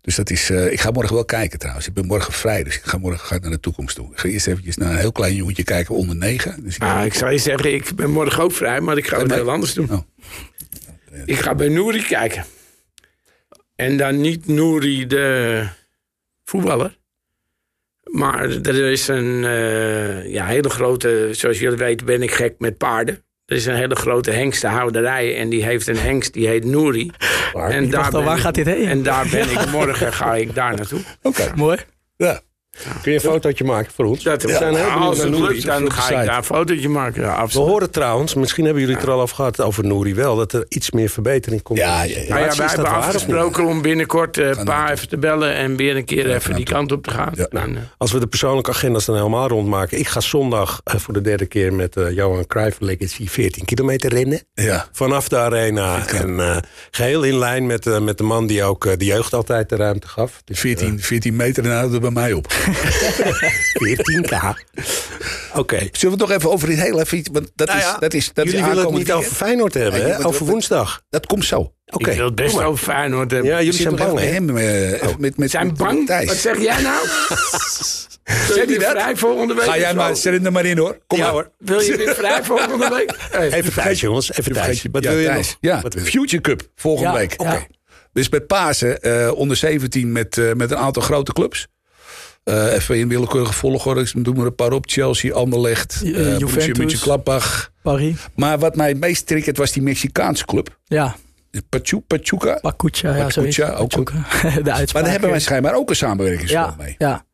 C: Dus dat is, uh, ik ga morgen wel kijken trouwens. Ik ben morgen vrij, dus ik ga morgen ga naar de toekomst toe. Ik ga eerst eventjes naar een heel klein jongetje kijken onder negen. Dus
D: ik, ah, ik zou je zeggen, ik ben morgen ook vrij, maar ik ga het heel anders doen. Oh. Ik ga bij Nouri kijken. En dan niet Nouri de voetballer. Maar er is een uh, ja, hele grote, zoals jullie weten ben ik gek met paarden. Er is een hele grote hengstenhouderij en die heeft een hengst die heet Nouri.
B: Waar? En daar, ben waar
D: ik,
B: gaat dit heen?
D: En daar ben ik morgen ga ik daar naartoe.
C: Oké. Okay.
B: Mooi.
C: Ja.
A: Kun je een fotootje maken voor ons?
D: Dat, we zijn heel als het lukt, dan ga ik daar een fotootje maken. Ja,
A: we horen trouwens, misschien hebben jullie het er al over gehad over Nouri wel, dat er iets meer verbetering komt.
C: Ja, ja, ja.
D: Maar ja, wij hebben afgesproken om binnenkort een uh, paar even te bellen en weer een keer even die kant op te gaan.
A: Ja. En, uh, Als we de persoonlijke agendas dan helemaal rondmaken. Ik ga zondag uh, voor de derde keer met uh, Johan Cruijff Legacy 14 kilometer rennen.
C: Ja.
A: Vanaf de arena. En geheel in lijn met, met de man die ook de jeugd altijd de ruimte gaf.
C: Dus, 14, 14 meter en houden bij mij op. (laughs)
A: 14k. Oké. Okay.
C: Zullen we het nog even over dit hele even iets... Want dat
A: nou
C: is,
A: ja,
C: dat is, dat
A: jullie
C: is
A: willen het niet over Feyenoord hebben, nee, hè? Over woensdag.
C: Dat komt zo.
A: Oké. Okay.
D: Ik wil het best over Feyenoord hebben.
A: Ja, jullie zijn bang, hè?
C: Hem, uh, oh. met, met,
D: zijn bang? Wat zeg jij nou? (laughs)
C: Zeg je dat?
D: vrij volgende week?
C: Ga jij maar, zet er maar in hoor. Kom
A: ja,
C: maar.
A: hoor.
D: Wil je weer (laughs) vrij volgende week?
A: Hey, even Thijs, jongens. Even Thijs. Wat
C: ja,
A: wil je nog?
C: Ja, Future Cup volgende
B: ja,
C: week.
B: Oké.
C: Okay. Dus met Pasen uh, onder 17 met, uh, met een aantal grote clubs. Uh, even in willekeurige volgorde. Ik doe maar een paar op. Chelsea, Anderlecht, uh, Juventus, Gladbach.
B: Paris.
C: Maar wat mij het meest triggert was die Mexicaanse club.
B: Ja.
C: Pachu, Pachuca.
B: Pachuca, ja,
C: Pachuca, ook
B: Pachuca. (laughs) De uitspraak.
C: Maar daar hebben wij schijnbaar ook een samenwerkingsverband
B: ja,
C: mee.
B: Ja.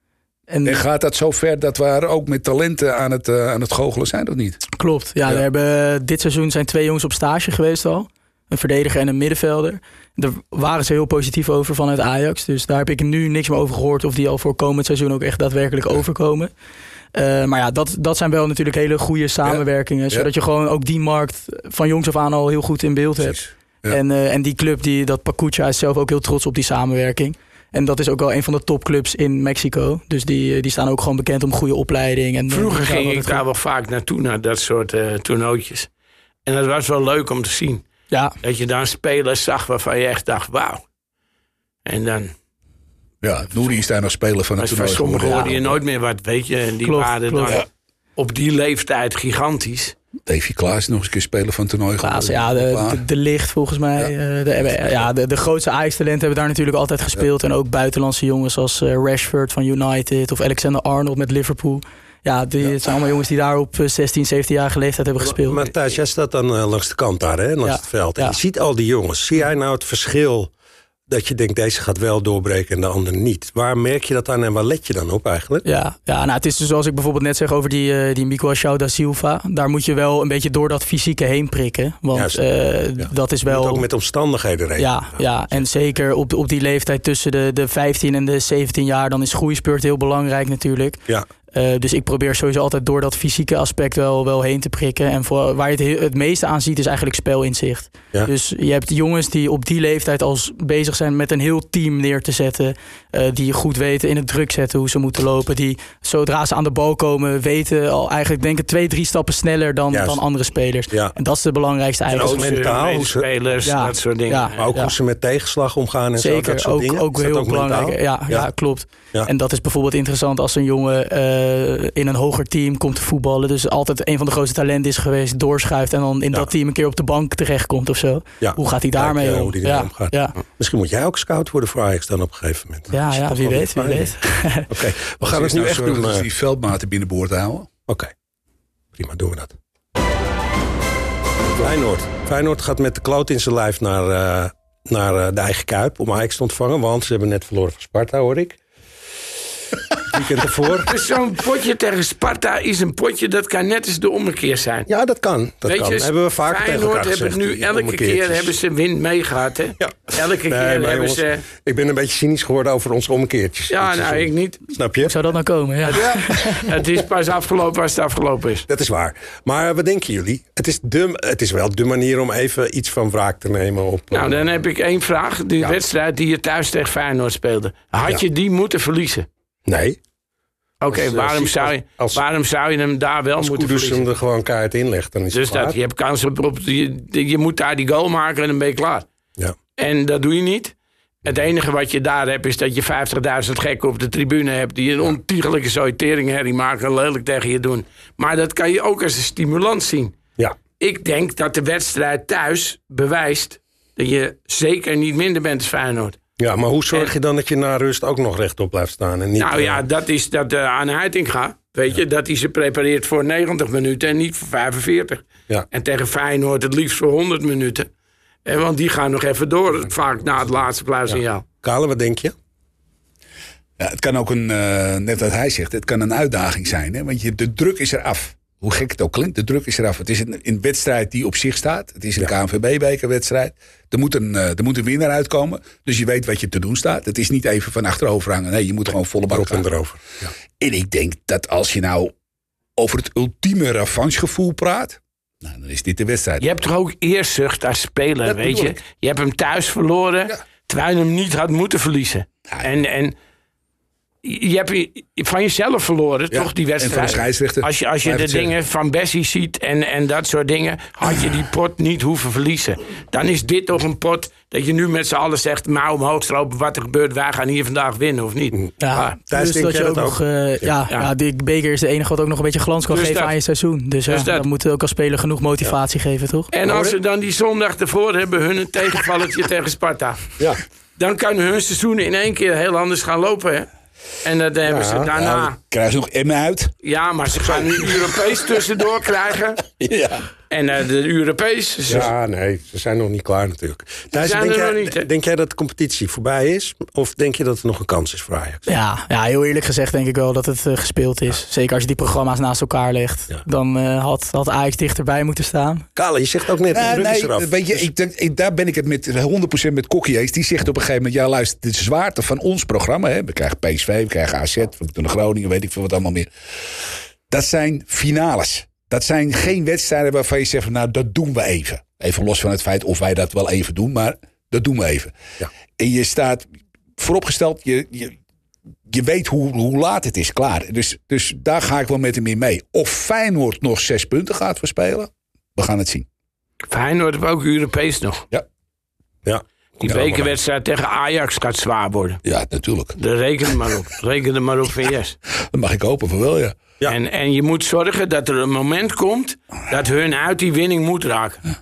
C: En, en, gaat dat zo ver dat we er ook met talenten aan het, uh, aan het goochelen zijn, of niet?
B: Klopt. Ja, ja. We hebben, dit seizoen zijn twee jongens op stage geweest al. Een verdediger en een middenvelder. Daar waren ze heel positief over vanuit Ajax. Dus daar heb ik nu niks meer over gehoord of die al voor komend seizoen ook echt daadwerkelijk overkomen. Uh, maar ja, dat, dat zijn wel natuurlijk hele goede samenwerkingen. Ja. Zodat je gewoon ook die markt van jongs af aan al heel goed in beeld hebt. Ja. En, uh, en die club, die, dat Pacucha is zelf ook heel trots op die samenwerking. En dat is ook wel een van de topclubs in Mexico. Dus die, die staan ook gewoon bekend om goede opleiding. En
D: Vroeger ging ik daar wel vaak naartoe, naar dat soort uh, toernooitjes. En dat was wel leuk om te zien.
B: Ja.
D: Dat je dan spelers zag waarvan je echt dacht, wauw. En dan...
C: Ja, Nouri is daar nog speler van het
D: toernooi. Van sommigen hoorde je nooit meer wat, weet je. En die
B: klopt,
D: waren
B: klopt.
D: dan...
B: Ja.
D: op die leeftijd gigantisch.
C: Davy Klaas nog eens een keer spelen van toernooi.
B: Klaas, ja, de, de, licht volgens mij. Ja, de, ja, de, de grootste Ajax-talenten hebben daar natuurlijk altijd gespeeld. En ook buitenlandse jongens als Rashford van United of Alexander Arnold met Liverpool. Ja, die, het zijn allemaal jongens die daar op 16, 17 jaar leeftijd hebben gespeeld.
A: Maar Thijs, jij staat dan langs de kant daar, hè, langs het veld. En je ziet al die jongens. Zie jij nou het verschil dat je denkt deze gaat wel doorbreken en de andere niet. Waar merk je dat aan en waar let je dan op eigenlijk?
B: Ja, ja nou, het is dus zoals ik bijvoorbeeld net zeg over die, uh, die Miguel da Silva. Daar moet je wel een beetje door dat fysieke heen prikken. Want uh, ja. dat is wel...
A: ook met omstandigheden rekenen.
B: Ja, ja, en zeker op, op die leeftijd tussen de, de 15 en de 17 jaar... dan is groeispurt heel belangrijk natuurlijk.
A: Ja.
B: Uh, dus ik probeer sowieso altijd door dat fysieke aspect wel, wel heen te prikken. En voor, waar je het, het meeste aan ziet is eigenlijk spelinzicht.
A: Ja.
B: Dus je hebt jongens die op die leeftijd al bezig zijn met een heel team neer te zetten. Uh, die goed weten in het druk zetten hoe ze moeten lopen. Die zodra ze aan de bal komen weten al eigenlijk denken twee, drie stappen sneller dan, dan andere spelers.
A: Ja.
B: En dat is de belangrijkste eigenschap.
A: Ook mentaal. Hoe ze,
D: spelers, ja. dat soort dingen.
A: Maar ook hoe ze met tegenslag omgaan en
B: Zeker,
A: zo, dat soort
B: ook,
A: dingen.
B: ook heel
A: ook
B: belangrijk. Ja, ja. klopt. En dat is bijvoorbeeld interessant als een jongen uh, in een hoger team komt te voetballen. Dus altijd een van de grootste talenten is geweest, doorschuift en dan in dat team een keer op de bank terechtkomt of zo. Hoe gaat hij daarmee
A: ja,
B: om?
A: Hoe die
B: ja.
A: omgaat.
B: Ja.
A: Misschien moet jij ook scout worden voor Ajax dan op een gegeven moment.
B: Ja, ja wie weet, wie weet.
A: Oké, okay. (laughs) we gaan het nu echt doen.
C: Uh... die veldmaten binnenboord houden.
A: Oké, okay. prima, doen we dat. Feyenoord. Feyenoord gaat met de kloot in zijn lijf naar, uh, naar uh, de eigen Kuip om Ajax te ontvangen. Want ze hebben net verloren van Sparta, hoor ik. Weekend ervoor. (laughs)
D: Dus zo'n potje tegen Sparta is een potje, dat kan net eens de ommekeer zijn.
A: Ja, dat kan. Dat
D: Weet
A: kan.
D: Je,
A: hebben we vaak tegen elkaar
D: hebben
A: gezegd,
D: nu elke keer hebben ze wind meegehad, hè?
A: Ja.
D: Elke
A: Nee,
D: keer hebben
A: jongens,
D: ze...
A: Ik ben een beetje cynisch geworden over onze ommekeertjes.
D: Ja, nou,
A: seizoen.
D: ik niet.
A: Snap je?
B: Zou dat nou komen? Ja. (laughs)
D: Het is pas afgelopen als het afgelopen is.
A: Dat is waar. Maar wat denken jullie? Het is, de, het is wel de manier om even iets van wraak te nemen op...
D: Nou, dan heb ik één vraag. Die
A: Ja.
D: wedstrijd die je thuis tegen Feyenoord speelde. Had
A: Ja.
D: je die moeten verliezen?
A: Nee.
D: Oké,
A: Als, eh,
D: waarom,
A: als-
D: zou je,
A: als-
D: waarom zou je hem daar wel
A: Als
D: moeten verliezen?
A: hem er gewoon kaart inlegt, dan is
D: Dus
A: het klaar.
D: dat, je hebt kans op, op je, je moet daar die goal maken en dan ben je klaar.
A: Ja.
D: En dat doe je niet. Het enige wat je daar hebt is dat je 50.000 gekken op de tribune hebt... die een ontiegelijke zoiteringherrie maken en lelijk tegen je doen. Maar dat kan je ook als een stimulans zien.
A: ja.
D: Ik denk dat de wedstrijd thuis bewijst... dat je zeker niet minder bent als Feyenoord.
A: Ja, maar hoe zorg je dan dat je na rust ook nog rechtop blijft staan? En niet,
D: Nou
A: eh,
D: ja, dat is dat uh, aan Heitinga. Weet je, dat hij ze prepareert voor 90 minuten en niet voor 45.
A: Ja.
D: En tegen Feyenoord het liefst voor 100 minuten. En want die gaan nog even door, vaak na het laatste fluitsignaal.
A: Kale, wat denk je?
C: Ja, het kan ook een, eh, net wat hij zegt, het kan een uitdaging zijn. Hè? Want je, de druk is eraf. Hoe gek het ook klinkt, de druk is eraf. Het is een, een wedstrijd die op zich staat. Het is een KNVB-bekerwedstrijd. Er, moet een, eh, er moet een winnaar uitkomen. Dus je weet wat je te doen staat. Het is niet even van achterover hangen. Nee, je moet gewoon volle bak gaan.
A: erover. Ja.
C: En ik denk dat als je nou over het ultieme revanchegevoel praat... Nou, dan is dit de wedstrijd.
D: Je hebt toch ook eerzucht als speler,
C: Dat
D: weet je.
C: ik.
D: Je hebt hem thuis verloren,
C: Ja.
D: terwijl je hem niet had moeten verliezen.
C: Ja.
D: En, en je hebt je- van jezelf verloren,
C: Ja,
D: toch, die
C: en van de
D: wedstrijd. Als je, als je de dingen van Bessie ziet en, en dat soort dingen, had je die pot niet hoeven verliezen. Dan is dit toch een pot dat je nu met z'n allen zegt, mouw omhoog stropen, wat er gebeurt, wij gaan hier vandaag winnen of niet.
B: Ja,
D: Ah,
B: dus
A: denk
B: dat je ook
A: dat
B: nog, eh, ja, ja.
D: Ja.
B: die beker is de enige wat ook nog een beetje glans kan
D: Dus
B: geven
D: dat.
B: aan je seizoen. Dus,
D: Dus
B: ja,
D: dat.
B: dat moet ook als speler genoeg motivatie geven, toch?
D: En als ze dan die zondag ervoor hebben, hun een tegenvalletje (laughs) tegen Sparta.
A: Ja.
D: Dan kan hun seizoen in één keer heel anders gaan lopen. Hè? En dat hebben ze daarna.
C: Nou,
D: Ja,
C: krijgen ze nog Emmen uit.
D: maar ze gaan nu Europees tussendoor krijgen. (laughs)
C: Ja.
D: En eh, de Europees. ze- (laughs)
A: Ja, nee, ze zijn nog niet klaar natuurlijk. Thijs,
D: zijn
A: denk,
D: er
A: jij,
D: nog niet, hè?
A: denk jij dat de competitie voorbij is? Of denk je dat er nog een kans is voor Ajax?
B: Ja, ja, heel eerlijk gezegd denk ik wel dat het eh, gespeeld is. Zeker als je die programma's naast elkaar legt.
A: Ja.
B: Dan eh, had, had Ajax dichterbij moeten staan.
A: Kale, je zegt ook net, de
C: Ja,
A: is eraf.
C: nee, weet je, ik denk, ik, daar ben ik het met 100% met Kokkie eens. Die zegt op een gegeven moment, ja luister, de zwaarte van ons programma. Hè, we krijgen PSV, we krijgen AZ, we doen de Groningen, weet ik veel wat allemaal meer. Dat zijn finales. Dat zijn geen wedstrijden waarvan je zegt, van, nou dat doen we even. Even los van het feit of wij dat wel even doen, maar dat doen we even.
A: Ja.
C: En je staat vooropgesteld, je, je, je weet hoe, hoe laat het is, klaar. Dus, dus daar ga ik wel met hem in mee. Of Feyenoord nog zes punten gaat verspelen, we gaan het zien.
D: Feyenoord heeft ook Europees nog.
A: Ja.
D: Die
A: Ja,
D: bekerwedstrijd tegen Ajax gaat zwaar worden.
C: Ja, natuurlijk.
D: Daar reken er maar op. (laughs) Reken er maar op yes.
C: Dat mag ik hopen van wel, ja.
D: En, en je moet zorgen dat er een moment komt dat hun uit die winning moet raken.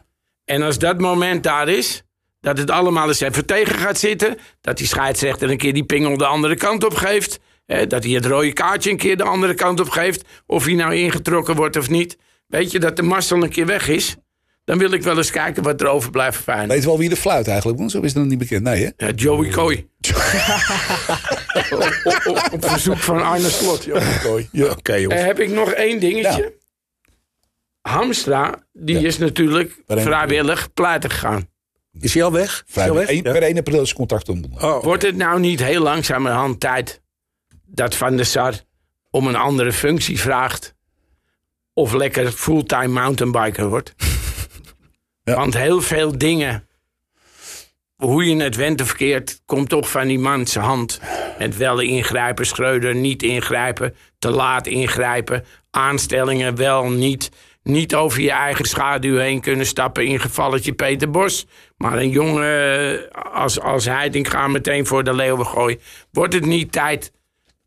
D: En als dat moment daar is, dat het allemaal eens even tegen gaat zitten. Dat die scheidsrechter een keer die pingel de andere kant op geeft. dat hij het rode kaartje een keer de andere kant op geeft. Of hij nou ingetrokken wordt of niet. Weet je, dat de Marcel een keer weg is. Dan wil ik wel eens kijken wat er overblijft fijn.
C: Weet je wel wie de fluit eigenlijk moet? Zo is het nog niet bekend. Nee, hè?
D: Ja, Joey Coy. (laughs) op, verzoek van Arne Slot. Joey. Ja. Oké, jongens. heb ik nog één dingetje. Hamstra, die is natuurlijk vrijwillig pleiten gegaan.
A: Is hij al weg?
C: Vrijwillig. Een, Per 1 april is contact ontbonden.
D: Oh. Wordt het nou niet heel langzamerhand tijd dat Van der Sar om een andere functie vraagt? Of lekker fulltime mountainbiker wordt? Want heel veel dingen, hoe je het went of komt toch van die man hand. Met wel ingrijpen, Schreuder, niet ingrijpen, te laat ingrijpen, aanstellingen wel, niet. Niet over je eigen schaduw heen kunnen stappen in gevalletje Peter Bos. Maar een jongen als, als Heitinga meteen voor de leeuwen gooien. Wordt het niet tijd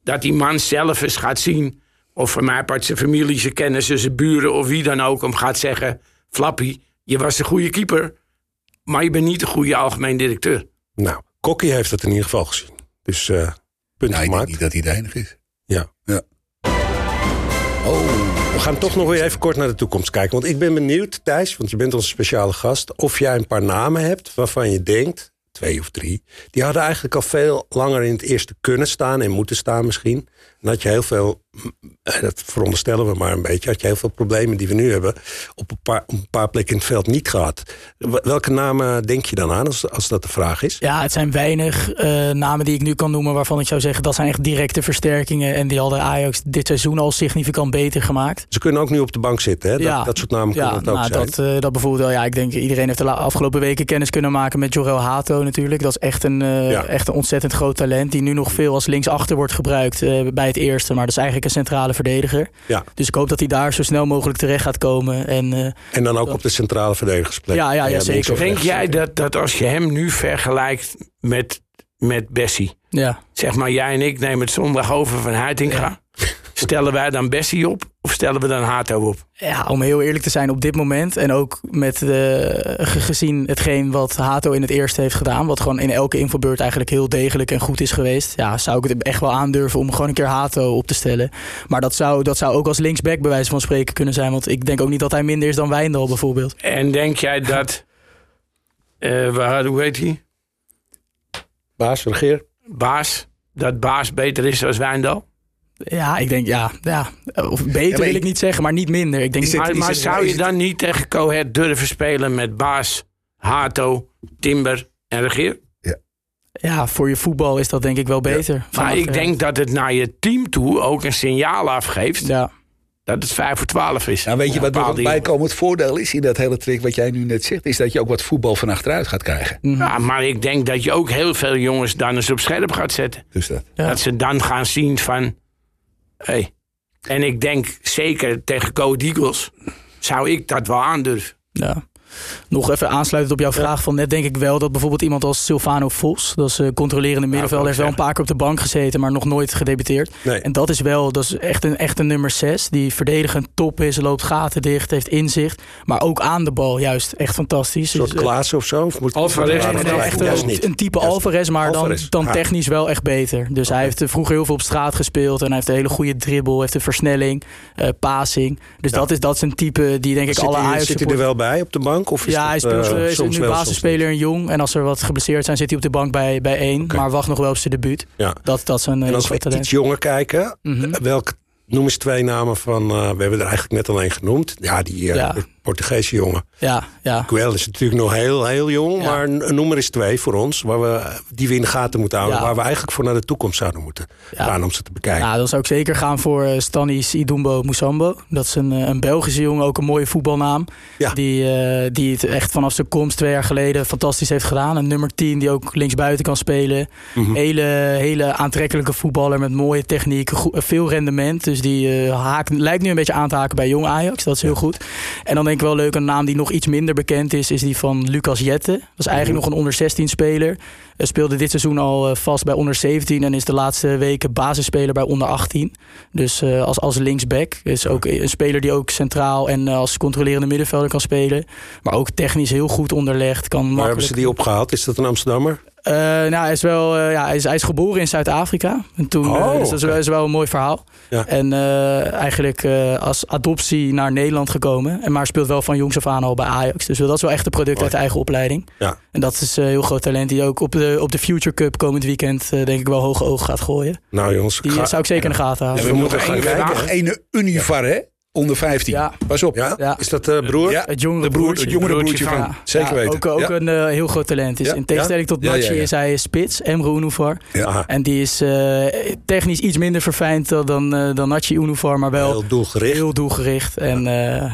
D: dat die man zelf eens gaat zien... of voor mij part zijn familie, zijn kennissen, zijn buren of wie dan ook... om gaat zeggen, Flappy, je was een goede keeper... maar je bent niet een goede algemeen directeur.
A: Nou, Kokkie heeft het in ieder geval gezien. Dus uh, punt nou, gemaakt. Ik denk
C: niet dat hij de enige is.
A: Ja. ja. Oh... We gaan toch nog weer even kort naar de toekomst kijken. Want ik ben benieuwd, Thijs, want je bent onze speciale gast... of jij een paar namen hebt waarvan je denkt, twee of drie... die hadden eigenlijk al veel langer in het eerste kunnen staan... en moeten staan misschien. En had je heel veel, eh, dat veronderstellen we maar een beetje, had je heel veel problemen die we nu hebben op een paar, op een paar plekken in het veld niet gehad. Welke namen denk je dan aan als, als dat de vraag is?
B: Ja, het zijn weinig uh, namen die ik nu kan noemen waarvan ik zou zeggen dat zijn echt directe versterkingen en die hadden Ajax dit seizoen al significant beter gemaakt.
A: Ze kunnen ook nu op de bank zitten, hè? Dat, ja, dat soort namen kunnen het ook nou, zijn.
B: Dat, uh, dat bijvoorbeeld wel, ja, ik denk iedereen heeft de afgelopen weken kennis kunnen maken met Jorel Hato natuurlijk. Dat is echt een, uh, echt een ontzettend groot talent die nu nog veel als linksachter wordt gebruikt bij het eerste, maar dat is eigenlijk een centrale verdediger. Ja. Dus ik hoop dat hij daar zo snel mogelijk terecht gaat komen. En, uh,
A: en dan ook op de centrale verdedigersplek.
B: Ja, ja, ja, zeker.
D: Denk jij dat, dat als je hem nu vergelijkt met, met Bessie, ja. zeg maar jij en ik nemen het zondag over van Heitinga. Stellen wij dan Bessie op of stellen we dan Hato op?
B: Ja, om heel eerlijk te zijn op dit moment. En ook met de, gezien hetgeen wat Hato in het eerste heeft gedaan. Wat gewoon in elke infobeurt eigenlijk heel degelijk en goed is geweest. Ja, zou ik het echt wel aandurven om gewoon een keer Hato op te stellen. Maar dat zou, dat zou ook als linksback bij wijze van spreken kunnen zijn. Want ik denk ook niet dat hij minder is dan Wijndal bijvoorbeeld.
D: En denk jij dat... Uh, (laughs) waar, hoe heet hij?
A: Baas, regeer.
D: Baas. Dat Baas beter is dan Wijndal?
B: Ja, ik denk ja. ja. Of beter wil ik niet zeggen, maar niet minder. Ik denk,
D: maar, maar zou je dan niet tegen Cohet durven spelen met Baas, Hato, Timber en Regeer?
B: Ja. ja, voor je voetbal is dat denk ik wel beter.
D: Maar ik denk dat het naar je team toe ook een signaal afgeeft. Ja dat het 5 voor 12 is.
C: Nou, weet je wat nog bijkomend voordeel is in dat hele trick wat jij nu net zegt? Is dat je ook wat voetbal van achteruit gaat krijgen.
D: Mhm. Ja, maar ik denk dat je ook heel veel jongens dan eens op scherp gaat zetten. Dus dat. dat ze dan gaan zien van... Hey. En ik denk zeker tegen Code Eagles zou ik dat wel aandurven.
B: Ja. Nog even aansluitend op jouw vraag van net denk ik wel dat bijvoorbeeld iemand als Silvano Vos, dat is uh, controlerende middenveld, heeft wel een paar keer op de bank gezeten, maar nog nooit gedebuteerd. En dat is wel, dat is echt een, echt een nummer 6, die verdedigend top is, loopt gaten dicht, heeft inzicht, maar ook aan de bal juist echt fantastisch.
A: Een soort dus, Klaas of zo? Of
D: moet Alvarez.
B: echt een, een, type Alvarez, maar dan, dan technisch wel echt beter. Dus hij heeft vroeger heel veel op straat gespeeld en hij heeft een hele goede dribbel, heeft een versnelling, uh, passing. Dus dat, is, dat is een type die denk ik alle Ajax...
A: Zit hij er wel bij op de bank? Of
B: ja, hij speelt, uh, is nu basisspeler in Jong. En als er wat geblesseerd zijn, zit hij op de bank bij, bij één. Maar wacht nog wel op zijn debuut. Ja. Dat, dat is een
A: En als we iets jonger kijken, mm welke noem eens twee namen van... Uh, we hebben er eigenlijk net alleen genoemd. Ja, die uh, ja. Portugese jongen. Ja, ja. Guel is natuurlijk nog heel, heel jong. Maar noem er eens twee voor ons. Waar we, die we in de gaten moeten houden. Waar we eigenlijk voor naar de toekomst zouden moeten gaan om ze te bekijken.
B: Ja, dan zou ik zeker gaan voor uh, Stanis Idumbo Musambo. Dat is een, een Belgische jongen. Ook een mooie voetbalnaam. Die, die het echt vanaf zijn komst twee jaar geleden fantastisch heeft gedaan. Een nummer 10 die ook linksbuiten kan spelen. Mhm. hele, hele aantrekkelijke voetballer met mooie techniek. Veel rendement. Dus die haakt, lijkt nu een beetje aan te haken bij jong Ajax. Dat is heel goed. En dan denk ik wel leuk, een naam die nog iets minder bekend is, is die van Lucas Jette. Dat is eigenlijk nog een onder 16 speler. Speelde dit seizoen al vast bij onder 17 en is de laatste weken basisspeler bij onder 18. Dus als, als linksback. Is ook een speler die ook centraal en als controlerende middenvelder kan spelen. Maar ook technisch heel goed onderlegd. Kan
A: Waar hebben ze die opgehaald? Is dat een Amsterdammer?
B: Uh, nou, hij is wel, uh, ja, hij is, hij is, geboren in Zuid-Afrika. En toen, oh, uh, dus dat is wel, is wel, een mooi verhaal. Ja. En eigenlijk als adoptie naar Nederland gekomen. En maar speelt wel van jongs af aan al bij Ajax. Dus dat is wel echt een product uit de eigen opleiding. Ja. En dat is een heel groot talent die ook op de, op de Future Cup komend weekend denk ik wel hoge ogen gaat gooien.
A: Nou jongens,
B: die zou ik zeker in de gaten houden.
C: we, moeten gaan kijken. Ene Univar hè? Onder 15. Ja. Pas op.
A: Ja? Is dat de uh, broer?
B: Ja, het jongere broertje.
C: Het jongere broertje van. Ja. Zeker weten.
B: Ook, ook een uh, heel groot talent. Is, in tegenstelling tot Nachi is hij spits, Emre Unuvar. En die is uh, technisch iets minder verfijnd dan, uh, dan Nachi Unuvar, maar wel
A: heel doelgericht.
B: Heel doelgericht en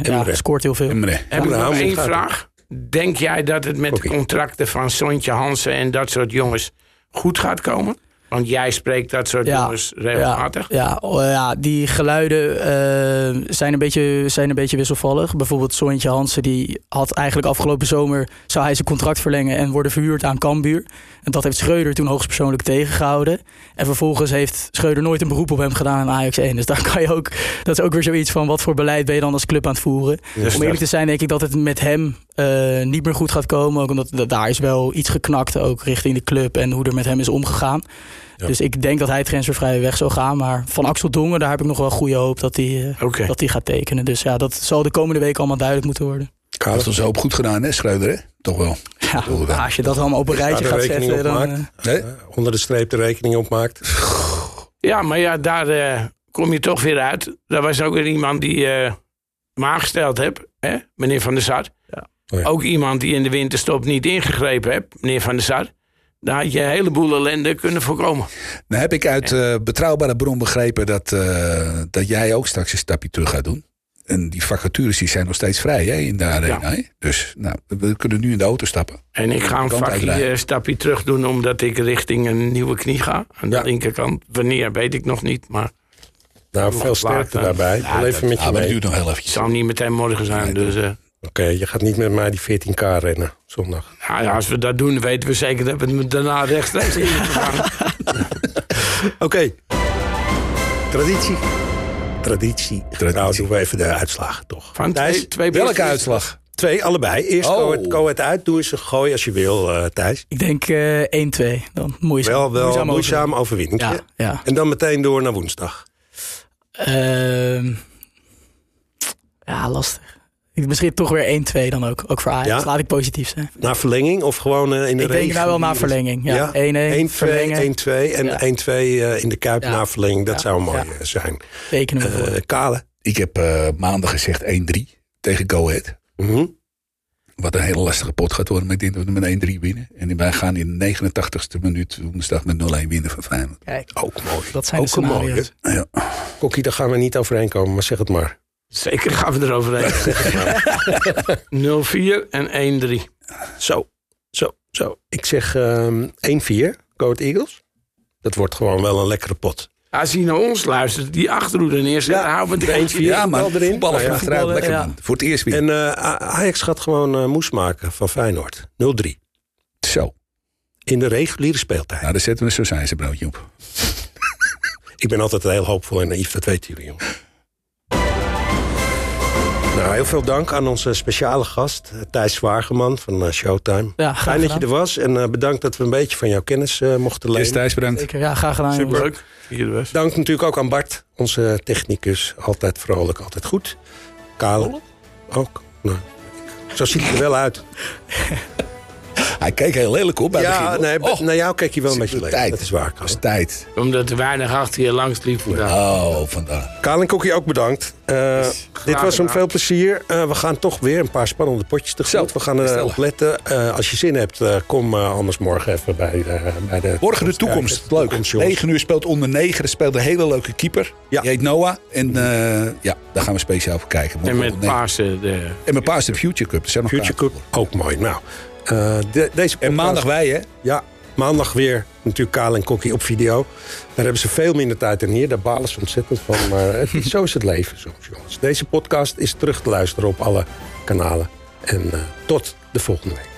B: ja, scoort heel veel.
D: Emre. Nog één vraag? Denk jij dat het met de contracten van Sontje Hansen en dat soort jongens goed gaat komen? Want jij spreekt dat soort jongens regelmatig.
B: Ja, ja, ja, die geluiden uh, zijn, een beetje, zijn een beetje wisselvallig. Bijvoorbeeld Sontje Hansen, die had eigenlijk afgelopen zomer... zou hij zijn contract verlengen en worden verhuurd aan Cambuur. En dat heeft Schreuder toen hoogstpersoonlijk tegengehouden. En vervolgens heeft Schreuder nooit een beroep op hem gedaan aan Ajax 1. Dus daar kan je ook... Dat is ook weer zoiets van, wat voor beleid ben je dan als club aan het voeren? Om eerlijk te zijn denk ik dat het met hem uh, niet meer goed gaat komen. Ook omdat daar is wel iets geknakt ook richting de club... en hoe er met hem is omgegaan. Dus ik denk dat hij transfervrij weg zou gaan. Maar van Axel Dongen, daar heb ik nog wel goede hoop dat hij, uh, dat hij gaat tekenen. Dus ja, dat zal de komende week allemaal duidelijk moeten worden.
C: Dat is zo op goed gedaan, hè, Schreuder? Hè? Toch wel.
B: Ja, als je dat allemaal op een rijtje gaat zetten. Dan, uh,
A: nee? onder de streep de rekening opmaakt.
D: Ja, maar ja, daar uh, kom je toch weer uit. Daar was ook weer iemand die uh, me aangesteld heb, hè? meneer Van der Sar. Ja. Oh ja. Ook iemand die in de winterstop niet ingegrepen heeft, meneer Van der Sar. Daar had je een heleboel ellende kunnen voorkomen.
C: Nou heb ik uit uh, betrouwbare bron begrepen dat, uh, dat jij ook straks een stapje terug gaat doen. En die vacatures die zijn nog steeds vrij hè, in de arena. Ja. Dus nou, we kunnen nu in de auto stappen.
D: En ik ga een vakje, stapje terug doen omdat ik richting een nieuwe knie ga. Aan de ja. linkerkant. Wanneer weet ik nog niet. Maar
A: nou, veel sterkte daarbij. Ja, even met je mee.
C: duurt nog heel even. Het
D: zal niet meteen morgen zijn. Nee, dus, uh,
A: Oké, okay, je gaat niet met mij die 14k rennen zondag.
D: Nou ja, als we dat doen, weten we zeker dat we het daarna rechtstreeks in gaan. (laughs)
A: Oké. Okay. Traditie. Traditie. Traditie. Nou, doen we even de uitslagen, toch?
D: Van twee, twee
C: Welke uitslag?
A: Twee, allebei. Eerst oh. go, het, uit. Doe eens een gooi als je wil, uh, Thijs.
B: Ik denk uh, 1-2. Dan moeizaam.
A: Wel, wel moeizaam, moeizaam overwinning. Ja, ja. En dan meteen door naar woensdag.
B: Uh, ja, lastig. Misschien toch weer 1-2 dan ook. Ook voor Ajax. Laat ik positief zijn.
A: Na verlenging of gewoon uh, in de
B: Ik denk nou wel na verlenging. Ja, 1-1. 1-2
A: en 1-2 uh, in de Kuip ja. na verlenging. Dat zou mooi uh, zijn.
B: Tekenen we uh,
A: Kale.
C: Ik heb maandag gezegd 1-3 tegen Go Ahead.
A: Mm -hmm.
C: Wat een hele lastige pot gaat worden. Maar ik denk dat we met 1-3 winnen. En wij gaan in de 89ste minuut woensdag met 0-1 winnen van Feyenoord.
A: Kijk, ook mooi.
B: Dat zijn ook de mooi.
A: Ja. Kokkie, daar gaan we niet overheen komen. Maar zeg het maar.
D: Zeker gaan we eroverheen. 0-4 (laughs) en 1-3.
A: Zo, zo, zo. Ik zeg um, 1-4, Goat Eagles. Dat wordt gewoon wel een lekkere pot.
D: Als hij naar ons luistert, die achterhoede neerzet, ja, houden we
A: het 1-4. Ja, maar
C: erin. voetballen van achteruit, lekker ja. man. Voor het eerst weer.
A: En uh, Ajax gaat gewoon uh, moes maken van Feyenoord. 0-3.
C: Zo.
A: In de reguliere speeltijd.
C: Nou, daar zetten we een sausijzenbroodje op. (laughs)
A: Ik ben altijd heel hoopvol en naïef, dat weten jullie, jongens. Nou, heel veel dank aan onze speciale gast, eh, Thijs Zwageman van uh, Showtime. Ja, Fijn dat je er was en uh, bedankt dat we een beetje van jouw kennis uh, mochten leren.
C: Is Thijs, bedankt.
B: Zeker, ja, graag gedaan.
D: Superleuk.
A: Dank natuurlijk ook aan Bart, onze technicus. Altijd vrolijk, altijd goed. Kale ook. Nou, zo ziet hij er wel uit. (laughs)
C: Hij keek heel lelijk op bij
A: ja,
C: begin.
A: Nee, oh, naar jou keek hij wel een beetje lelijk. Dat is waar.
C: Dat is tijd.
D: Omdat er weinig achter je langs liep vandaag.
C: Oh, vandaar.
A: Kaal en Kokkie ook bedankt. Uh, dit was een veel plezier. Uh, we gaan toch weer een paar spannende potjes tegemoet. We gaan erop letten. Uh, als je zin hebt, kom anders morgen even bij, bij de...
C: Morgen de toekomst. Leuk. Toekomst, 9 uur speelt onder 9. Er speelt een hele leuke keeper. Ja. Die heet Noah. En ja, daar gaan we speciaal voor kijken.
D: Morgen en met Paarse de...
C: En met Paarse de Future Cup.
A: Future Cup, ook mooi. Nou... De, deze
C: en maandag wij, hè?
A: Ja, maandag weer natuurlijk Kaal en Kokkie op video. Daar hebben ze veel minder tijd dan hier. Daar balen ze ontzettend van. Maar het, (laughs) zo is het leven soms, jongens. Deze podcast is terug te luisteren op alle kanalen. En uh, tot de volgende week.